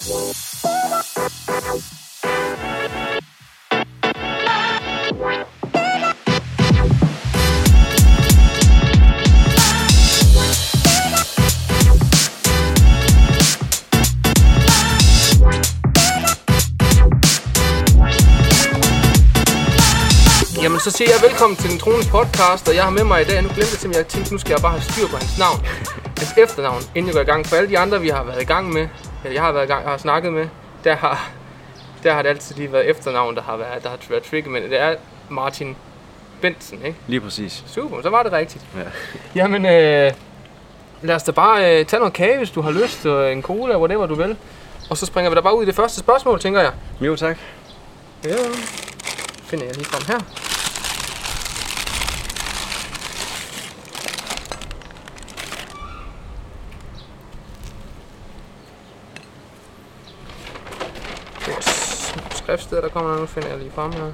Jamen, så siger jeg velkommen til den trones podcast, og jeg har med mig i dag, nu glemte jeg simpelthen, jeg tænkte, nu skal jeg bare have styr på hans navn. Hans efternavn, inden jeg går i gang. For alle de andre, vi har været i gang med, jeg har været i gang, har snakket med, der har, der har det altid lige været efternavn, der har været, der har været tricky, men det er Martin Bensen, ikke? Lige præcis. Super, så var det rigtigt. Ja. Jamen, øh, lad os da bare øh, tage noget kage, hvis du har lyst, og en cola, whatever du vil. Og så springer vi da bare ud i det første spørgsmål, tænker jeg. Jo, tak. Ja, finder jeg lige frem her. Skriftsteder, der kommer nu, finder jeg lige frem her.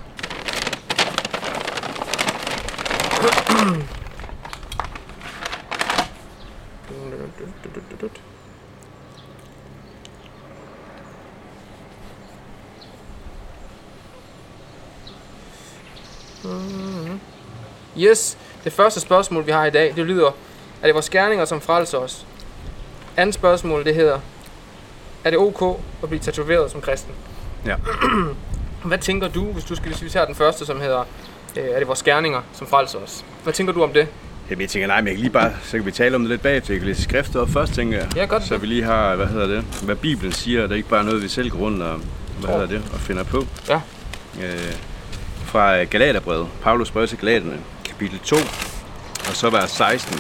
Yes, det første spørgsmål, vi har i dag, det lyder, er det vores gerninger, som frelser os? Andet spørgsmål, det hedder, er det ok at blive tatoveret som kristen? Ja. Hvad tænker du, hvis du skal hvis vi tager den første, som hedder, øh, er det vores gerninger, som frelser os? Hvad tænker du om det? Jamen, jeg tænker, nej, men jeg kan lige bare, så kan vi tale om det lidt bagefter. Jeg kan læse skriftet op først, tænker jeg. Ja, godt. Så vi lige har, hvad hedder det, hvad Bibelen siger, det er ikke bare noget, vi selv går rundt og, hvad hedder det, og finder på. Ja. Øh, fra Galaterbrevet, Paulus brev til Galaterne, kapitel 2, og så vers 16,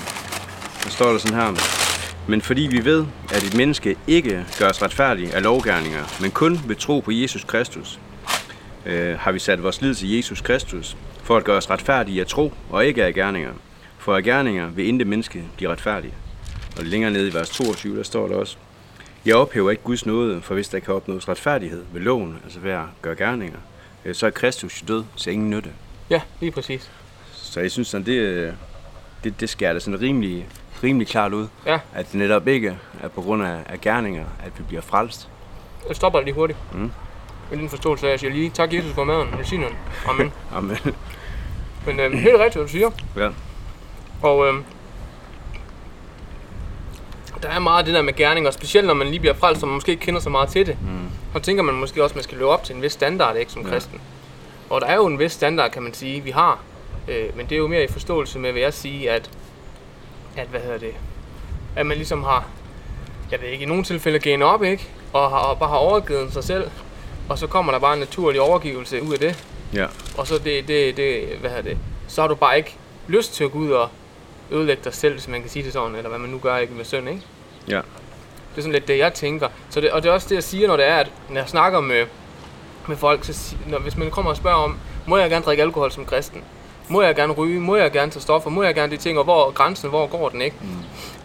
der står der sådan her, men fordi vi ved, at et menneske ikke gøres retfærdig af lovgærninger, men kun ved tro på Jesus Kristus, øh, har vi sat vores lid til Jesus Kristus, for at gøre os retfærdige af tro og ikke af gerninger. For af gerninger vil intet menneske blive retfærdig. Og længere nede i vers 22, der står der også, Jeg ophæver ikke Guds nåde, for hvis der kan opnås retfærdighed ved loven, altså ved at gøre gerninger, øh, så er Kristus død til ingen nytte. Ja, lige præcis. Så jeg synes, sådan, det, øh, det, det skærer da sådan rimelig, rimelig klart ud, Ja, at det netop ikke er på grund af, af gerninger, at vi bliver frelst. jeg stopper lige hurtigt. Mm. Med din forståelse af, jeg siger lige, tak Jesus for maden, velsignen. Amen. Amen. Men øh, helt rigtigt, hvad du siger. ja. Og øhm, der er meget af det der med gerninger, specielt når man lige bliver frelst, og man måske ikke kender så meget til det. Mm. Så tænker man måske også, at man skal leve op til en vis standard, ikke, som Ja. kristen. Og der er jo en vis standard, kan man sige, vi har. Øh, men det er jo mere i forståelse med, vil jeg sige, at, at hvad hedder det, at man ligesom har, jeg ved ikke, i nogle tilfælde genet op, ikke? Og, har, og bare har overgivet sig selv. Og så kommer der bare en naturlig overgivelse ud af det. Ja. Og så det, det, det, hvad hedder det, så har du bare ikke lyst til at gå ud og ødelægge dig selv, hvis man kan sige det sådan, eller hvad man nu gør ikke med søn, ikke? Ja. Det er sådan lidt det, jeg tænker. Så det, og det er også det, jeg siger, når det er, at når jeg snakker med, med folk, så når, hvis man kommer og spørger om, må jeg gerne drikke alkohol som kristen? Må jeg gerne ryge? Må jeg gerne tage stoffer? Må jeg gerne de ting? Og hvor grænsen? Hvor går den, ikke? Mm.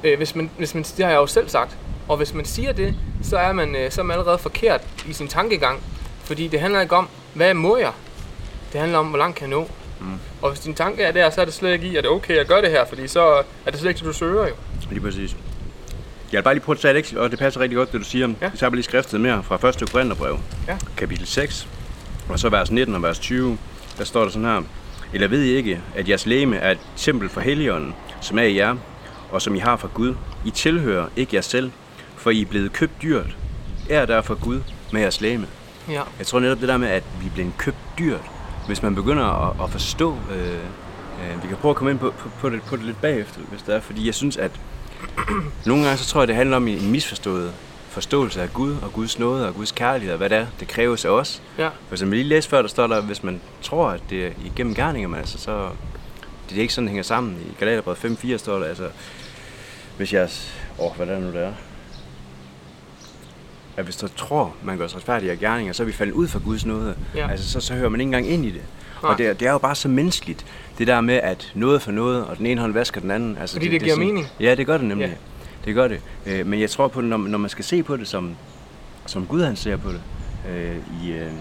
Øh, hvis man, hvis man, det har jeg jo selv sagt. Og hvis man siger det, så er man, øh, så er man allerede forkert i sin tankegang. Fordi det handler ikke om, hvad må jeg? Det handler om, hvor langt kan jeg nå. Mm. Og hvis din tanke er der, så er det slet ikke i, at det er okay at gøre det her, fordi så er det slet ikke det, du søger jo. Lige præcis. Jeg vil bare lige prøve at tage et og det passer rigtig godt, det du siger. Ja. Tager bare lige skriftet mere fra 1. Korintherbrev, Ja. kapitel 6, og så vers 19 og vers 20. Der står der sådan her, Eller ved I ikke, at jeres læme er et tempel for Helligånden, som er i jer, og som I har fra Gud. I tilhører ikke jer selv, for I er blevet købt dyrt. Er derfor Gud med jeres læme. Ja. Jeg tror netop det der med, at vi er blevet købt dyrt, hvis man begynder at, at forstå, øh, øh, vi kan prøve at komme ind på, på, på, det, på det lidt bagefter, hvis det er, fordi jeg synes, at nogle gange så tror jeg, det handler om en misforstået forståelse af Gud og Guds nåde og Guds kærlighed og hvad det er, det kræves af os. Ja. For som vi lige læste før, der står der, hvis man tror, at det er igennem gerninger, altså, så det er ikke sådan, det hænger sammen. I Galaterbrevet 5.4 står der, altså, hvis jeg, åh, hvad er det nu, det er? At hvis du tror, man gør sig retfærdig af gerninger, så er vi faldet ud fra Guds nåde. Ja. Altså, så, så hører man ikke engang ind i det. Nej. Og det, er- det er jo bare så menneskeligt, det der med, at noget for noget, og den ene hånd vasker den anden. Altså, Fordi det giver er sådan- mening. Ja, det gør det nemlig. Ja. Det gør det. Øh, men jeg tror på, når, når man skal se på det, som, som Gud han ser på det, øh, i, øh,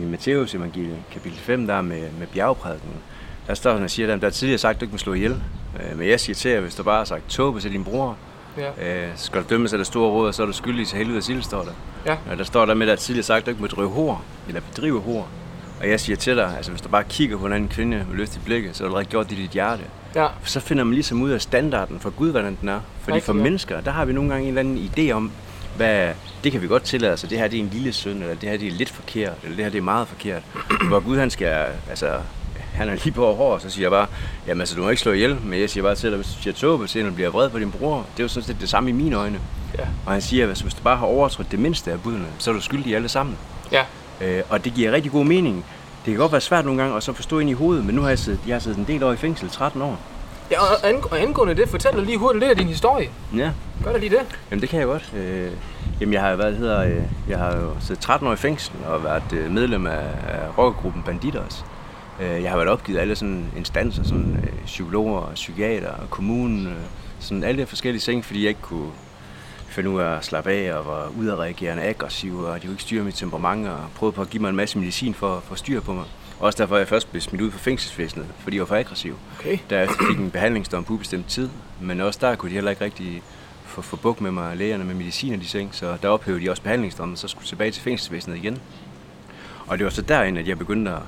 i Matteus evangeliet, kapitel 5, der med, med bjergprædiken, der står han og siger, at der er tidligere sagt, at du ikke må slå ihjel. Øh, men jeg siger til jer, hvis du bare har sagt tåbe til din bror, Ja. øh, skal du dømmes af det store råd, og så er du skyldig til helvede ild, står der. Ja. Og der står der med, at tidligere sagt, at du ikke må drive hår, eller bedrive hår. Og jeg siger til dig, altså hvis du bare kigger på en anden kvinde med i blikket, så har du allerede gjort det i dit hjerte. Ja. Så finder man ligesom ud af standarden for Gud, hvordan den er. Fordi Rigtig, for ja. mennesker, der har vi nogle gange en eller anden idé om, hvad, det kan vi godt tillade os, det her det er en lille synd, eller det her det er lidt forkert, eller det her det er meget forkert. Hvor Gud han skal, altså, han er lige på over hår, så siger jeg bare, jamen altså, du må ikke slå ihjel, men jeg siger bare til dig, hvis du siger tåbe til, og bliver vred på din bror, det er jo sådan set det samme i mine øjne. Ja. Og han siger, at hvis du bare har overtrådt det mindste af budene, så er du skyldig alle sammen. Ja. Øh, og det giver rigtig god mening. Det kan godt være svært nogle gange at så forstå ind i hovedet, men nu har jeg siddet, jeg har siddet en del år i fængsel, 13 år. Ja, og ang- og angående det, fortæl dig lige hurtigt lidt af din historie. Ja, Gør da lige det. jamen det kan jeg godt. Øh, jamen jeg har jo, det hedder, øh, jeg har jo siddet 13 år i fængsel og været øh, medlem af, af rockergruppen Banditos. Øh, jeg har været opgivet alle sådan instanser, sådan øh, psykologer, psykiater, kommunen, øh, sådan alle forskellige ting, fordi jeg ikke kunne finde ud af at slappe af og var udadreagerende aggressiv, og de kunne ikke styre mit temperament, og prøvede på at give mig en masse medicin for, for at styre på mig. Også derfor er jeg først blevet smidt ud fra fængselsvæsenet, fordi jeg var for aggressiv. Okay. Derefter fik en behandlingsdom på ubestemt tid, men også der kunne de heller ikke rigtig få, få bukt med mig, lægerne med medicin og de ting, så der ophævede de også behandlingsdommen, så skulle tilbage til fængselsvæsenet igen. Og det var så derinde, at jeg begyndte at,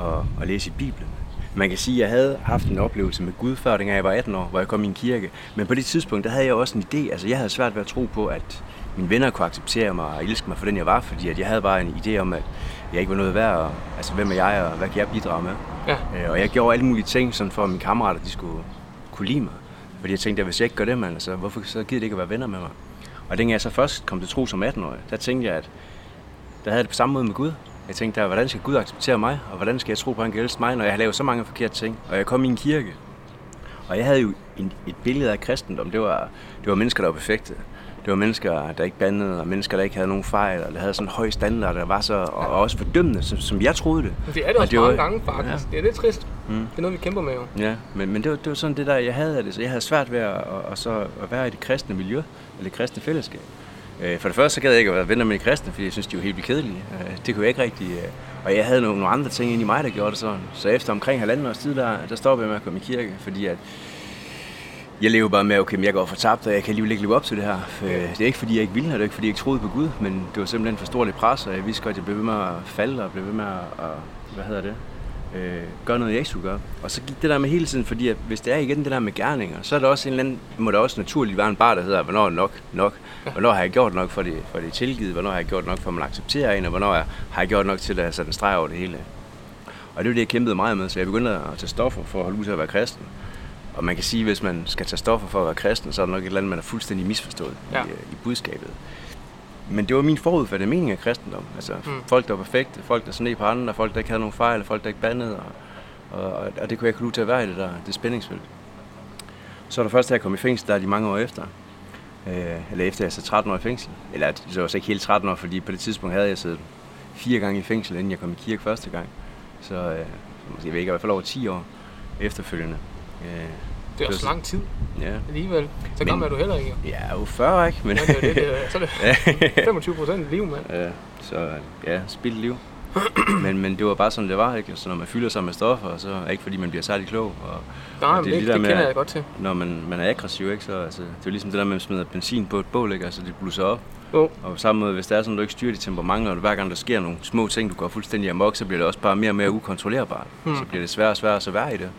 at, at læse i Bibelen. Man kan sige, at jeg havde haft en oplevelse med Gud før, dengang jeg var 18 år, hvor jeg kom i en kirke. Men på det tidspunkt, der havde jeg også en idé. Altså, jeg havde svært ved at tro på, at mine venner kunne acceptere mig og elske mig for den, jeg var, fordi at jeg havde bare en idé om, at jeg ikke var noget værd, og, altså hvem er jeg, og hvad kan jeg bidrage med? Ja. Øh, Og jeg gjorde alle mulige ting, sådan for at mine kammerater de skulle kunne lide mig. Fordi jeg tænkte, at hvis jeg ikke gør det, man, altså, hvorfor så gider det ikke at være venner med mig? Og dengang jeg så først kom til tro som 18-årig, der tænkte jeg, at der havde det på samme måde med Gud. Jeg tænkte, der, hvordan skal Gud acceptere mig, og hvordan skal jeg tro på, at han kan elske mig, når jeg har lavet så mange forkerte ting? Og jeg kom i en kirke, og jeg havde jo en, et billede af kristendom. Det var, det var mennesker, der var perfekte. Det var mennesker, der ikke bandede, og mennesker, der ikke havde nogen fejl, og der havde sådan en høj standard, der var så, og, og også fordømmende, som, som jeg troede det. Men det er det Og også det var- mange gange, faktisk. Det er lidt trist. Mm. Det er noget, vi kæmper med jo. Ja, men, men det, var, det var sådan det der, jeg havde af det. Så jeg havde svært ved at, at, at, så at være i det kristne miljø, eller det kristne fællesskab. Øh, For det første så gad jeg ikke at være venner med de kristne, fordi jeg synes, de var helt vildt kedelige. Øh, Det kunne jeg ikke rigtig... øh, Og jeg havde nogle, andre ting ind i mig, der gjorde det sådan. Så efter omkring halvanden års tid, der, der stoppede jeg med at komme i kirke, fordi at jeg lever bare med, okay, jeg går fortabt, og jeg kan alligevel ikke leve op til det her. For, Det er ikke, fordi jeg ikke ville, og det er ikke, fordi jeg ikke troede på Gud, men det var simpelthen for stort et pres, og jeg vidste godt, at jeg blev ved med at falde, og blev ved med at, at hvad hedder det, øh, gøre noget, jeg ikke skulle gøre. Og så gik det der med hele tiden, fordi at hvis det er igen det der med gerninger, så er der også en eller anden, må der også naturligt være en bar, der hedder, hvornår er nok nok? Hvornår har jeg gjort nok for det, for det er tilgivet? Hvornår har jeg gjort nok for, at man accepterer en? Og hvornår er- har jeg gjort nok til at sætte en streg over det hele? Og det var det, jeg kæmpede meget med, så jeg begyndte at tage stoffer for at holde ud til at være kristen. Og man kan sige, at hvis man skal tage stoffer for at være kristen, så er der nok et eller andet, man er fuldstændig misforstået Ja. ja. i, øh, i budskabet. Men det var min forudfattede mening af kristendom. Altså Mm. folk, der var perfekte, folk, der så ned på andre, folk, der ikke havde nogen fejl, folk, der ikke bandede. Og, og, og, og det kunne jeg ikke lide til at være i det der, det spændingsfelt. Så der først, da jeg kom i fængsel, der er de mange år efter. Øh, eller efter jeg så 13 år i fængsel. Eller det var så ikke helt 13 år, fordi på det tidspunkt havde jeg siddet fire gange i fængsel, inden jeg kom i kirke første gang. Så øh, jeg ved ikke, i hvert fald over 10 år efterfølgende. Øh, Det er også så- lang tid ja. alligevel. Så gammel er du heller ikke. er jo 40, ikke? Men, Ja, det er det, det er, så er det 25 procent liv, mand. Ja, så ja, spildt liv. men, men det var bare sådan, det var, ikke? Så når man fylder sig med stoffer, så er det ikke fordi, man bliver særlig klog. Og, Nej, og det, det, det med, kender jeg godt til. Når man, man er aggressiv, ikke? Så, altså, det er jo ligesom det der med, at man smider benzin på et bål, ikke? Altså, det blusser op. Jo, Og på samme måde, hvis det er sådan, at du ikke styrer dit temperament, og hver gang der sker nogle små ting, du går fuldstændig amok, så bliver det også bare mere og mere ukontrollerbart. Hmm. Så bliver det sværere og sværere at være i det.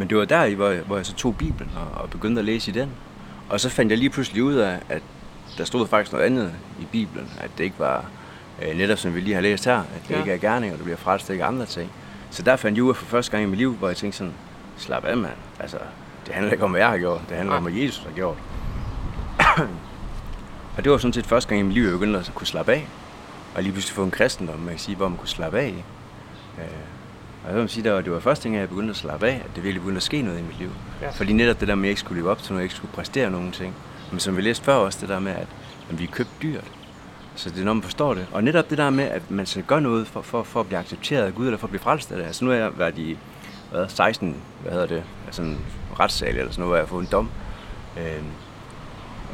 Men det var der, i, hvor jeg, hvor jeg så tog Bibelen og, og begyndte at læse i den. Og så fandt jeg lige pludselig ud af, at der stod faktisk noget andet i Bibelen. At det ikke var øh, netop som vi lige har læst her, at det Ja. ja. ikke er gerninger, du bliver frelst, ikke andre ting. Så der fandt jeg ud af for første gang i mit liv, hvor jeg tænkte sådan, slap af mand. Altså, det handler ikke om, hvad jeg har gjort. Det handler Nej. om, hvad Jesus har gjort. og det var sådan set første gang i mit liv, jeg begyndte at kunne slappe af. Og lige pludselig få en kristendom, man kan sige, hvor man kunne slappe af og jeg vil sige, det var, det var første gang, jeg begyndte at slappe af, at det virkelig begyndte at ske noget i mit liv. Ja. Fordi netop det der med, at jeg ikke skulle leve op til noget, jeg ikke skulle præstere nogen ting. Men som vi læste før også, det der med, at, at vi er købt dyrt. Så det er, når man forstår det. Og netop det der med, at man skal gøre noget for, for, for at blive accepteret af Gud, eller for at blive frelst af det. Altså nu har jeg været i hvad, 16, hvad hedder det, altså en retssal eller sådan noget, hvor jeg har fået en dom. Øh,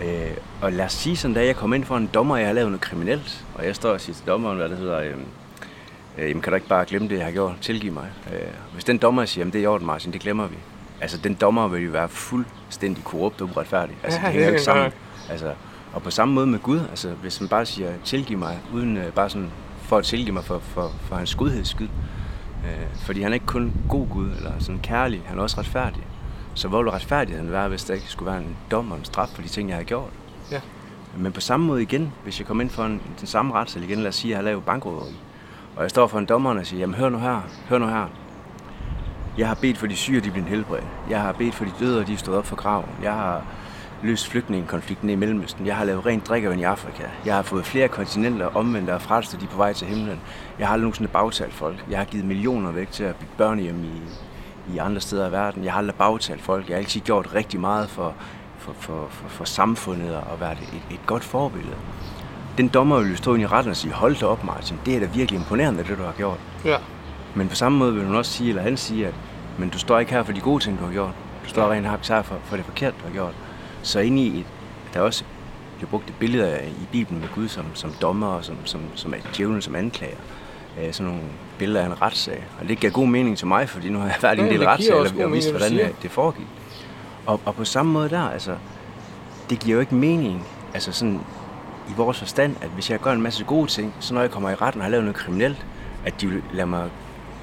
øh, og lad os sige sådan, da jeg kom ind for en dommer, og jeg har lavet noget kriminelt, og jeg står og siger til dommeren, hvad det hedder, øh, øh, jamen kan du ikke bare glemme det, jeg har gjort, tilgive mig. Øh, hvis den dommer siger, jamen det er i orden, Martin, det glemmer vi. Altså den dommer vil jo være fuldstændig korrupt og uretfærdig. Altså Ja, det hænger jo ikke sammen. Altså, Og på samme måde med Gud, altså hvis man bare siger, tilgiv mig, uden øh, bare sådan for at tilgive mig for, for, for hans godheds skyld. Øh, fordi han er ikke kun god Gud, eller sådan kærlig, han er også retfærdig. Så hvor ville retfærdigheden være, hvis der ikke skulle være en dom og en straf for de ting, jeg har gjort? Ja. Men på samme måde igen, hvis jeg kommer ind for en, den samme retssal igen, lad os sige, at jeg har lavet bankrøveri, og jeg står for en dommer og siger, jamen hør nu her, hør nu her. Jeg har bedt for de syge, de bliver helbredt. Jeg har bedt for de døde, og de er stået op for graven. Jeg har løst flygtningekonflikten i Mellemøsten. Jeg har lavet rent drikkevand i Afrika. Jeg har fået flere kontinenter omvendt og frelst, og de er på vej til himlen. Jeg har aldrig nogensinde bagtalt folk. Jeg har givet millioner væk til at bygge børnehjem i, i andre steder i verden. Jeg har aldrig bagtalt folk. Jeg har altid gjort rigtig meget for, for, for, for, for samfundet og været et, et godt forbillede. Den dommer vil stå ind i retten og sige, hold da op Martin, det er da virkelig imponerende, det du har gjort. Ja. Men på samme måde vil hun også sige, eller han sige, at men du står ikke her for de gode ting, du har gjort. Du står rent her for, for det forkerte, du har gjort. Så inde i et, der er også bliver brugt et billede af, i Bibelen med Gud som, som dommer og som, som, som djævlen som anklager. Øh, sådan nogle billeder af en retssag. Og det giver god mening til mig, fordi nu har jeg været i en Ja, del retssager, god og vidst, hvordan det, det foregik. Og, og på samme måde der, altså, det giver jo ikke mening, altså sådan i vores forstand, at hvis jeg gør en masse gode ting, så når jeg kommer i retten og har lavet noget kriminelt, at de vil lade mig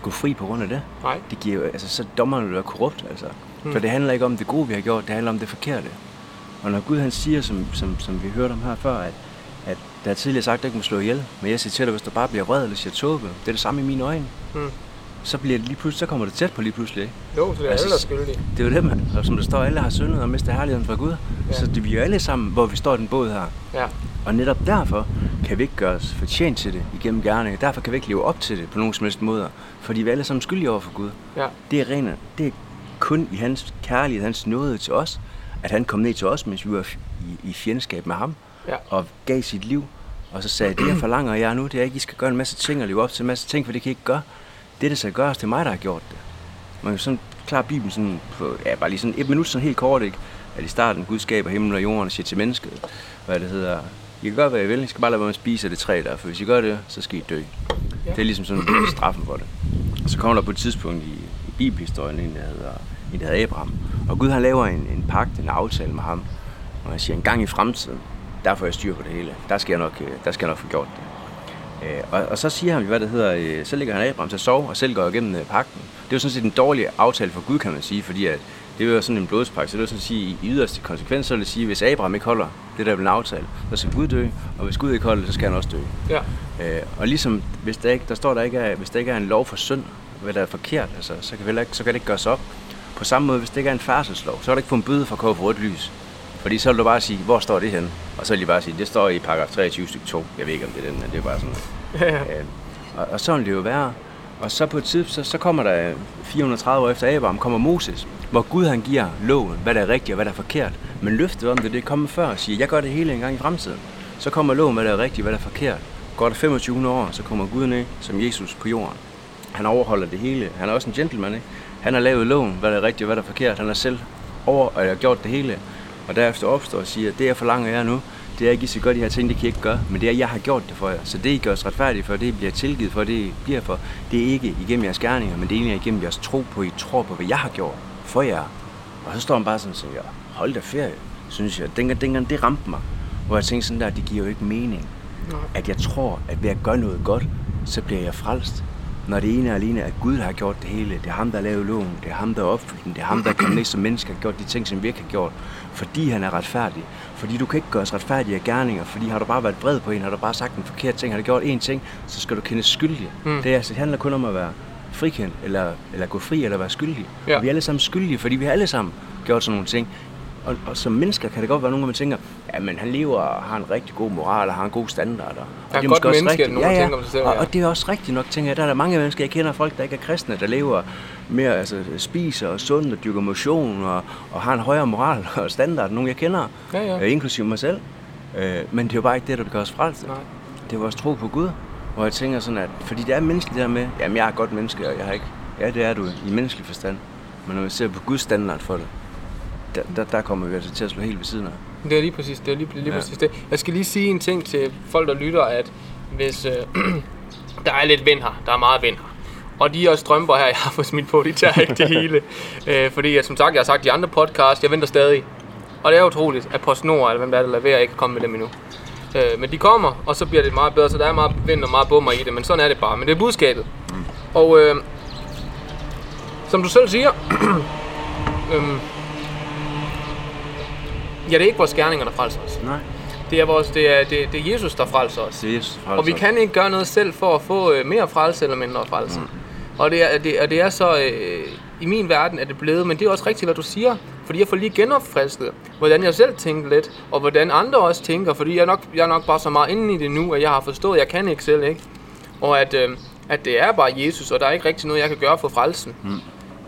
gå fri på grund af det. Nej. Det giver altså så dommerne vil være korrupt, altså. For det handler ikke om det gode, vi har gjort, det handler om det forkerte. Og når Gud han siger, som, som, som vi hørte om her før, at, at der er tidligere sagt, at du ikke må slå ihjel, men jeg siger til dig, hvis du bare bliver vred eller siger tåbe, det er det samme i mine øjne. Mm. Så, bliver det lige pludselig, så kommer det tæt på lige pludselig. Jo, så det er Altså, alle, der er skyldige. Det er jo det, man. Og som der står, alle har syndet og mistet herligheden fra Gud. Ja. Så det, vi er alle sammen, hvor vi står i den båd her. Ja. Og netop derfor kan vi ikke gøre os fortjent til det igennem gerninger. Derfor kan vi ikke leve op til det på nogen som helst måder. Fordi vi er alle sammen skyldige over for Gud. Ja. Det er rent, det er kun i hans kærlighed, hans nåde til os, at han kom ned til os, mens vi var i, i fjendskab med ham, Ja. og gav sit liv. Og så sagde, det jeg forlanger jer nu, det er ikke, I skal gøre en masse ting og leve op til en masse ting, for det kan I ikke gøre. Det, der skal gøres, det er mig, der har gjort det. Man kan sådan klare Bibelen sådan på, ja, bare lige sådan et minut sådan helt kort, ikke? At i starten, Gud skaber himmel og jorden og siger til mennesket, hvad det hedder, I kan gøre, hvad I vil, I skal bare lade være med at spise af det træ der, for hvis I gør det, så skal I dø. Ja. Det er ligesom sådan straffen for det. Og så kommer der på et tidspunkt i, i bibelhistorien en, der hedder, en, der hedder Abraham. Og Gud han laver en, en pagt, en aftale med ham. Og han siger, en gang i fremtiden, der får jeg styr på det hele. Der skal jeg nok, øh, der skal jeg nok få gjort det. Øh, Og, og så siger han, hvad det hedder, øh, så ligger han Abraham til at sove, og selv går igennem pagten. Det er jo sådan set en dårlig aftale for Gud, kan man sige, fordi at det være sådan en blodspagt, så det vil sådan sige, i yderste konsekvens, så vil det sige, hvis Abraham ikke holder det, der er blevet aftalt, så skal Gud dø, og hvis Gud ikke holder det, så skal han også dø. Ja. Øh, og ligesom, hvis der, ikke, der står der ikke er, hvis der ikke er en lov for synd, hvad der er forkert, altså, så, kan ikke, så kan det ikke gøres op. På samme måde, hvis det ikke er en færdselslov, så har du ikke fået en bøde for at køre for rødt lys. Fordi så vil du bare sige, hvor står det henne? Og så vil de bare sige, det står i paragraf 23 stykke 2. Jeg ved ikke, om det er den, men det er bare sådan. Ja. Øh, og, og sådan vil det jo være. Og så på et tidspunkt, så, så kommer der 430 år efter Abraham, kommer Moses, hvor Gud han giver loven, hvad der er rigtigt og hvad der er forkert. Men løftet om det, det kommer før og siger, jeg gør det hele en gang i fremtiden. Så kommer loven, hvad der er rigtigt og hvad der er forkert. Går der 25 år, så kommer Gud ned som Jesus på jorden. Han overholder det hele. Han er også en gentleman, ikke? Han har lavet loven, hvad der er rigtigt og hvad der er forkert. Han har selv over, og har gjort det hele. Og derefter opstår og siger, det jeg forlanger jer nu, det er ikke, I skal gøre de her ting, det kan I ikke gøre, men det er, jeg har gjort det for jer. Så det, I gør os retfærdige for, det I bliver tilgivet for, det I bliver for, det er ikke igennem jeres gerninger, men det er egentlig igennem jeres tro på, I tror på, hvad jeg har gjort for jer. Og så står han bare sådan og siger, hold da ferie, synes jeg. Dengang, dengang det ramte mig, hvor jeg tænkte sådan der, det giver jo ikke mening, Nej. at jeg tror, at ved at gøre noget godt, så bliver jeg frelst. Når det ene er alene, at Gud har gjort det hele. Det er ham, der har lavet loven. Det er ham, der har opfyldt den. Det er ham, der er kommet ned som menneske og har gjort de ting, som vi ikke har gjort. Fordi han er retfærdig. Fordi du kan ikke gøres retfærdig af gerninger. Fordi har du bare været vred på en, har du bare sagt en forkert ting, har du gjort én ting, så skal du kendes skyldig. Mm. Det, er, altså, det handler kun om at være frikendt, eller, eller gå fri, eller være skyldig. Ja. Og vi er alle sammen skyldige, fordi vi har alle sammen gjort sådan nogle ting. Og, og som mennesker kan det godt være nogen, man tænker, ja, men han lever og har en rigtig god moral og har en god standard. Og, og er et det godt måske også menneske, rigtigt. er nogen, der tænker om sig selv, og, ja. og det er også rigtigt nok, tænker jeg. Der er der mange mennesker, jeg kender folk, der ikke er kristne, der lever mere, altså spiser og sundt og dyrker motion og, og har en højere moral og standard, end nogen jeg kender, Ja, ja. øh, inklusive mig selv. Øh, men det er jo bare ikke det, der gør os. Nej. Det er vores tro på Gud. Hvor jeg tænker sådan, at fordi det er menneskeligt der med, jamen jeg er godt menneske, og jeg har ikke, ja det er du i menneskelig forstand. Men når vi ser på Guds standard for det, der, der, der kommer vi altså til at slå helt ved siden af. Det er lige præcis det. Er lige, lige Ja. præcis det. Jeg skal lige sige en ting til folk, der lytter, at hvis øh, der er lidt vind her, der er meget vind her, og de her strømper her, jeg har fået smidt på, de tager ikke det hele. Øh, fordi jeg, som sagt, jeg har sagt i andre podcast, jeg venter stadig. Og det er utroligt, at PostNord, eller hvem der er, der leverer, ikke er kommet med dem endnu. Øh, men de kommer, og så bliver det meget bedre, så der er meget vind og meget bummer i det, men sådan er det bare. Men det er budskabet. Mm. Og øh, som du selv siger, øhm, ja, det er ikke vores gerninger, der frelser os. Nej. Det er, vores, det er, det, det er Jesus, der frelser os. Det er Jesus frelser Og vi kan ikke gøre noget selv for at få øh, mere frelse eller mindre frelse. Mm. Og, det er, det, og det er så, øh, i min verden er det blevet, men det er også rigtigt, hvad du siger. Fordi jeg får lige genopfrisket, hvordan jeg selv tænker lidt, og hvordan andre også tænker. Fordi jeg er nok, jeg er nok bare så meget inde i det nu, at jeg har forstået, at jeg kan ikke selv, ikke? Og at, øh, at det er bare Jesus, og der er ikke rigtig noget, jeg kan gøre for frelsen. Mm.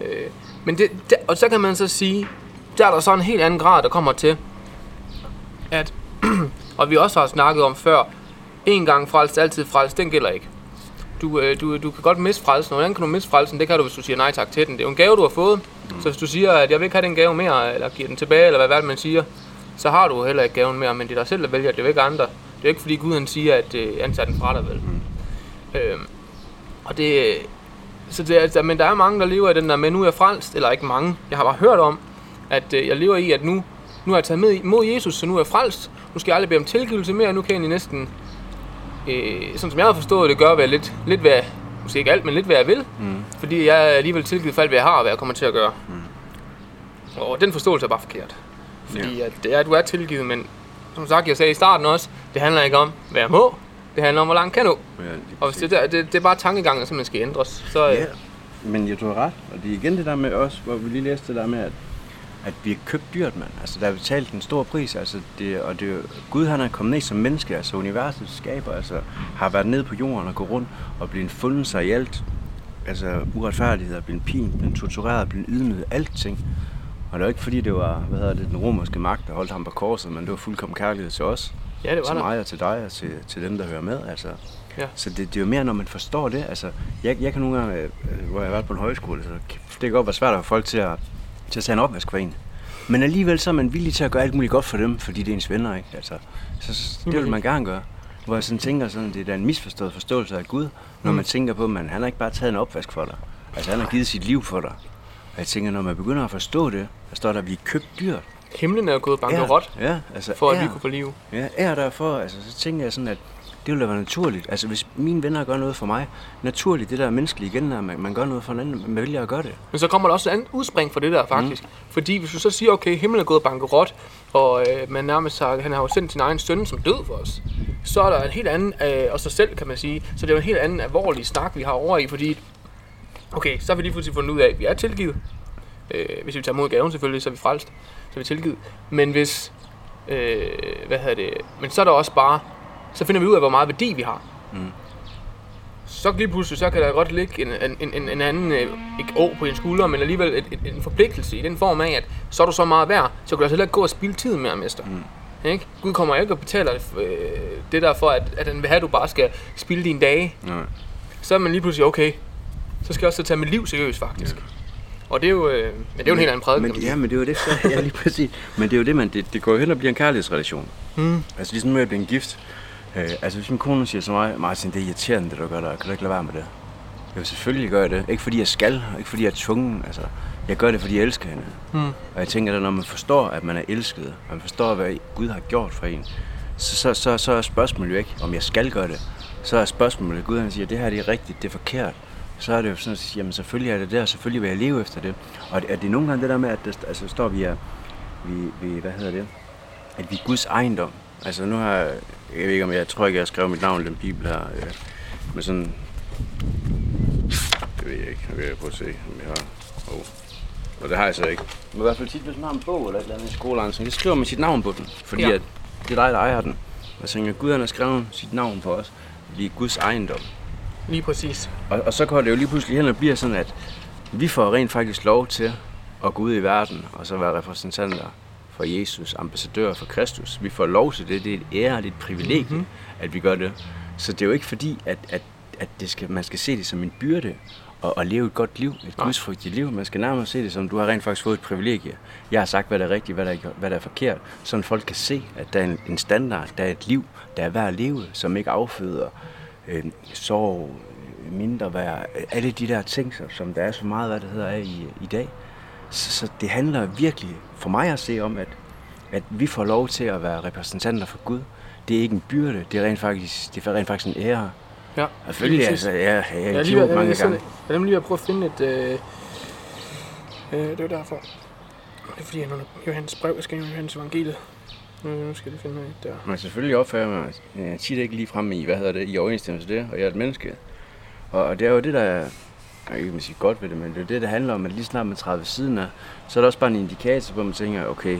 Øh, men det, det, og så kan man så sige, der er der så en helt anden grad, der kommer til, at, og vi også har snakket om før, en gang frelst, altid frelst, den gælder ikke. Du, øh, du, du kan godt miste frelsen, og hvordan kan du miste frelsen? Det kan du, hvis du siger nej tak til den. Det er jo en gave, du har fået. Mm. Så hvis du siger, at jeg vil ikke have den gave mere, eller giver den tilbage, eller hvad, hvad man siger, så har du heller ikke gaven mere, men det er dig selv, der vælger, det er jo ikke andre. Det er ikke fordi Gud han siger, at øh, han tager den fra dig vel. Mm. Øhm, og det, så det, altså, men der er mange, der lever i den der med, nu er jeg frelst, eller ikke mange, jeg har bare hørt om, at øh, jeg lever i, at nu, nu er jeg taget med imod Jesus, så nu er jeg frelst, nu skal jeg aldrig bede om tilgivelse mere, nu kan jeg næsten, øh, sådan som jeg har forstået det, gøre hvad lidt, lidt hvad, måske ikke alt, men lidt hvad jeg vil, mm. fordi jeg er alligevel tilgivet for alt, hvad jeg har, og hvad jeg kommer til at gøre. Mm. Og den forståelse er bare forkert. Fordi ja. at det er, at du er tilgivet, men som sagt, jeg sagde i starten også, det handler ikke om, hvad jeg må, det handler om, hvor langt kan nå. Ja, Og hvis det, der, det, det er bare tankegangen, som man skal ændres. Så, Ja, ja. men jeg tror ret. Og det er igen det der med os, hvor vi lige læste det der med, at, at vi er købt dyrt, mand. Altså, der er betalt en stor pris, altså, det, og det, Gud han er kommet ned som menneske, altså universets skaber, altså, har været ned på jorden og gå rundt og blive fundet sig i alt. Altså, uretfærdighed, blive pint, blive tortureret, blive ydmyget, alting. Og det var ikke fordi, det var, hvad hedder det, den romerske magt, der holdt ham på korset, men det var fuldkommen kærlighed til os. ja, det var til der. mig og til dig og til, til dem, der hører med. Altså. Ja. Så det, det er jo mere, når man forstår det. Altså, jeg, jeg kan nogle gange, øh, hvor jeg har været på en højskole, så det kan godt være svært at få folk til at, til at tage en opvask for en. Men alligevel så er man villig til at gøre alt muligt godt for dem, fordi det er ens venner, ikke? Altså, så, det vil man gerne gøre. Hvor jeg sådan tænker sådan, det er da en misforstået forståelse af Gud, når Mm. man tænker på, at han har ikke bare taget en opvask for dig. Altså, han har givet sit liv for dig. Og jeg tænker, når man begynder at forstå det, der står der, at vi er købt dyrt. Himlen er jo gået bankerot, Ja, ja, altså, for at vi ære. kunne få liv. Ja, er derfor, altså, så tænker jeg sådan, at det ville da være naturligt. Altså, hvis mine venner gør noget for mig, naturligt, det der er menneskeligt igen, at man, man gør noget for en anden, man vælger at gøre det. Men så kommer der også et andet udspring fra det der, faktisk. Mm. Fordi hvis du så siger, okay, himlen er gået bankerot, og øh, man nærmest har, han har jo sendt sin egen søn som død for os, så er der en helt anden, øh, og sig selv kan man sige, så det er jo en helt anden alvorlig snak, vi har over i, fordi, okay, så har vi lige pludselig fundet ud af, at vi er tilgivet. Øh, hvis vi tager mod gaven selvfølgelig, så er vi frelst, så er vi tilgivet. Men hvis, øh, hvad hedder det, men så er der også bare, så finder vi ud af, hvor meget værdi vi har. Mm. Så lige pludselig, så kan der godt ligge en, en, en, en anden, øh, ikke å på din skulder, men alligevel et, et, en forpligtelse i den form af, at så er du så meget værd, så kan du altså heller ikke gå og spilde tid med at mester. Mm. Ikke? Gud kommer ikke og betaler øh, det der for, at, at han vil have, at du bare skal spilde dine dage. Nej. Så er man lige pludselig, okay, så skal jeg også tage mit liv seriøst faktisk. Ja. Og det er jo, øh, men det er jo en helt anden prædiken. Men, ja, men det er jo det, så, ja, lige præcis. Men det er jo det, man, det, det går jo hen og bliver en kærlighedsrelation. Mm. Altså ligesom med at blive en gift. Øh, altså hvis min kone siger til mig, Martin, det er irriterende, det du gør der. Kan du ikke lade være med det? Jo, selvfølgelig gør jeg det. Ikke fordi jeg skal, og ikke fordi jeg er tvungen. Altså, jeg gør det, fordi jeg elsker hende. Mm. Og jeg tænker, at når man forstår, at man er elsket, og man forstår, hvad Gud har gjort for en, så, så, så, så er spørgsmålet jo ikke, om jeg skal gøre det. Så er spørgsmålet, at Gud han siger, at det her det er rigtigt, det er forkert. Så er det jo sådan at sige, jamen selvfølgelig er det der, selvfølgelig vil jeg leve efter det. Og det, er det nogle gange det der med, at der, altså, står vi er, vi, vi, hvad hedder det, at vi er Guds ejendom. Altså nu har jeg, jeg ved ikke om jeg, jeg tror ikke, jeg har skrevet mit navn i den bibel her, øh, med sådan, det ved jeg ikke, jeg vil prøve at se, om jeg har, oh. Og det har jeg så ikke. Men i hvert fald tit, hvis man har en bog eller et eller andet i skolen, så skriver man sit navn på den. Fordi Ja. at det er dig, der ejer den. Og jeg tænker, Gud han har skrevet sit navn på os. Vi er Guds ejendom. Lige præcis. Og, og så går det jo lige pludselig hen og bliver sådan, at vi får rent faktisk lov til at gå ud i verden og så være repræsentanter for Jesus, ambassadører for Kristus. Vi får lov til det. Det er et ære, er et privilegie, Mhm. mm-hmm. at vi gør det. Så det er jo ikke fordi, at, at, at det skal, man skal se det som en byrde at, at leve et godt liv, et Nej. gudsfrygtigt liv. Man skal nærmere se det som, du har rent faktisk fået et privilegie. Jeg har sagt, hvad der er rigtigt, hvad der er, hvad der er forkert, så folk kan se, at der er en, en standard, der er et liv, der er værd at leve, som ikke afføder øh, sorg, mindre værd, alle de der ting, som- som der er så meget, hvad det hedder, af i, i dag. Så, så det handler virkelig for mig at se om, at, at vi får lov til at være repræsentanter for Gud. Det er ikke en byrde, det er rent faktisk, det er rent faktisk en ære. Ja. Selvfølgelig, altså, jeg, jeg, jeg, Jeg er jeg lige, ved- mange jeg, jeg, gange. jeg, jeg er lige at prøve at finde et... Øh, øh, det er derfor. Det er fordi, jeg under Johannes brev. Jeg skal ind Johannes evangeliet. Nu, skal jeg finde et der. Men selvfølgelig opfører jeg mig øh, tit ikke lige frem i, hvad hedder det, i overensstemmelse det, og jeg er et menneske. Og, og det er jo det, der er, jeg kan ikke sige godt ved det, men det er det, der handler om, at lige snart man træder ved siden af, så er det også bare en indikator, hvor man tænker, okay,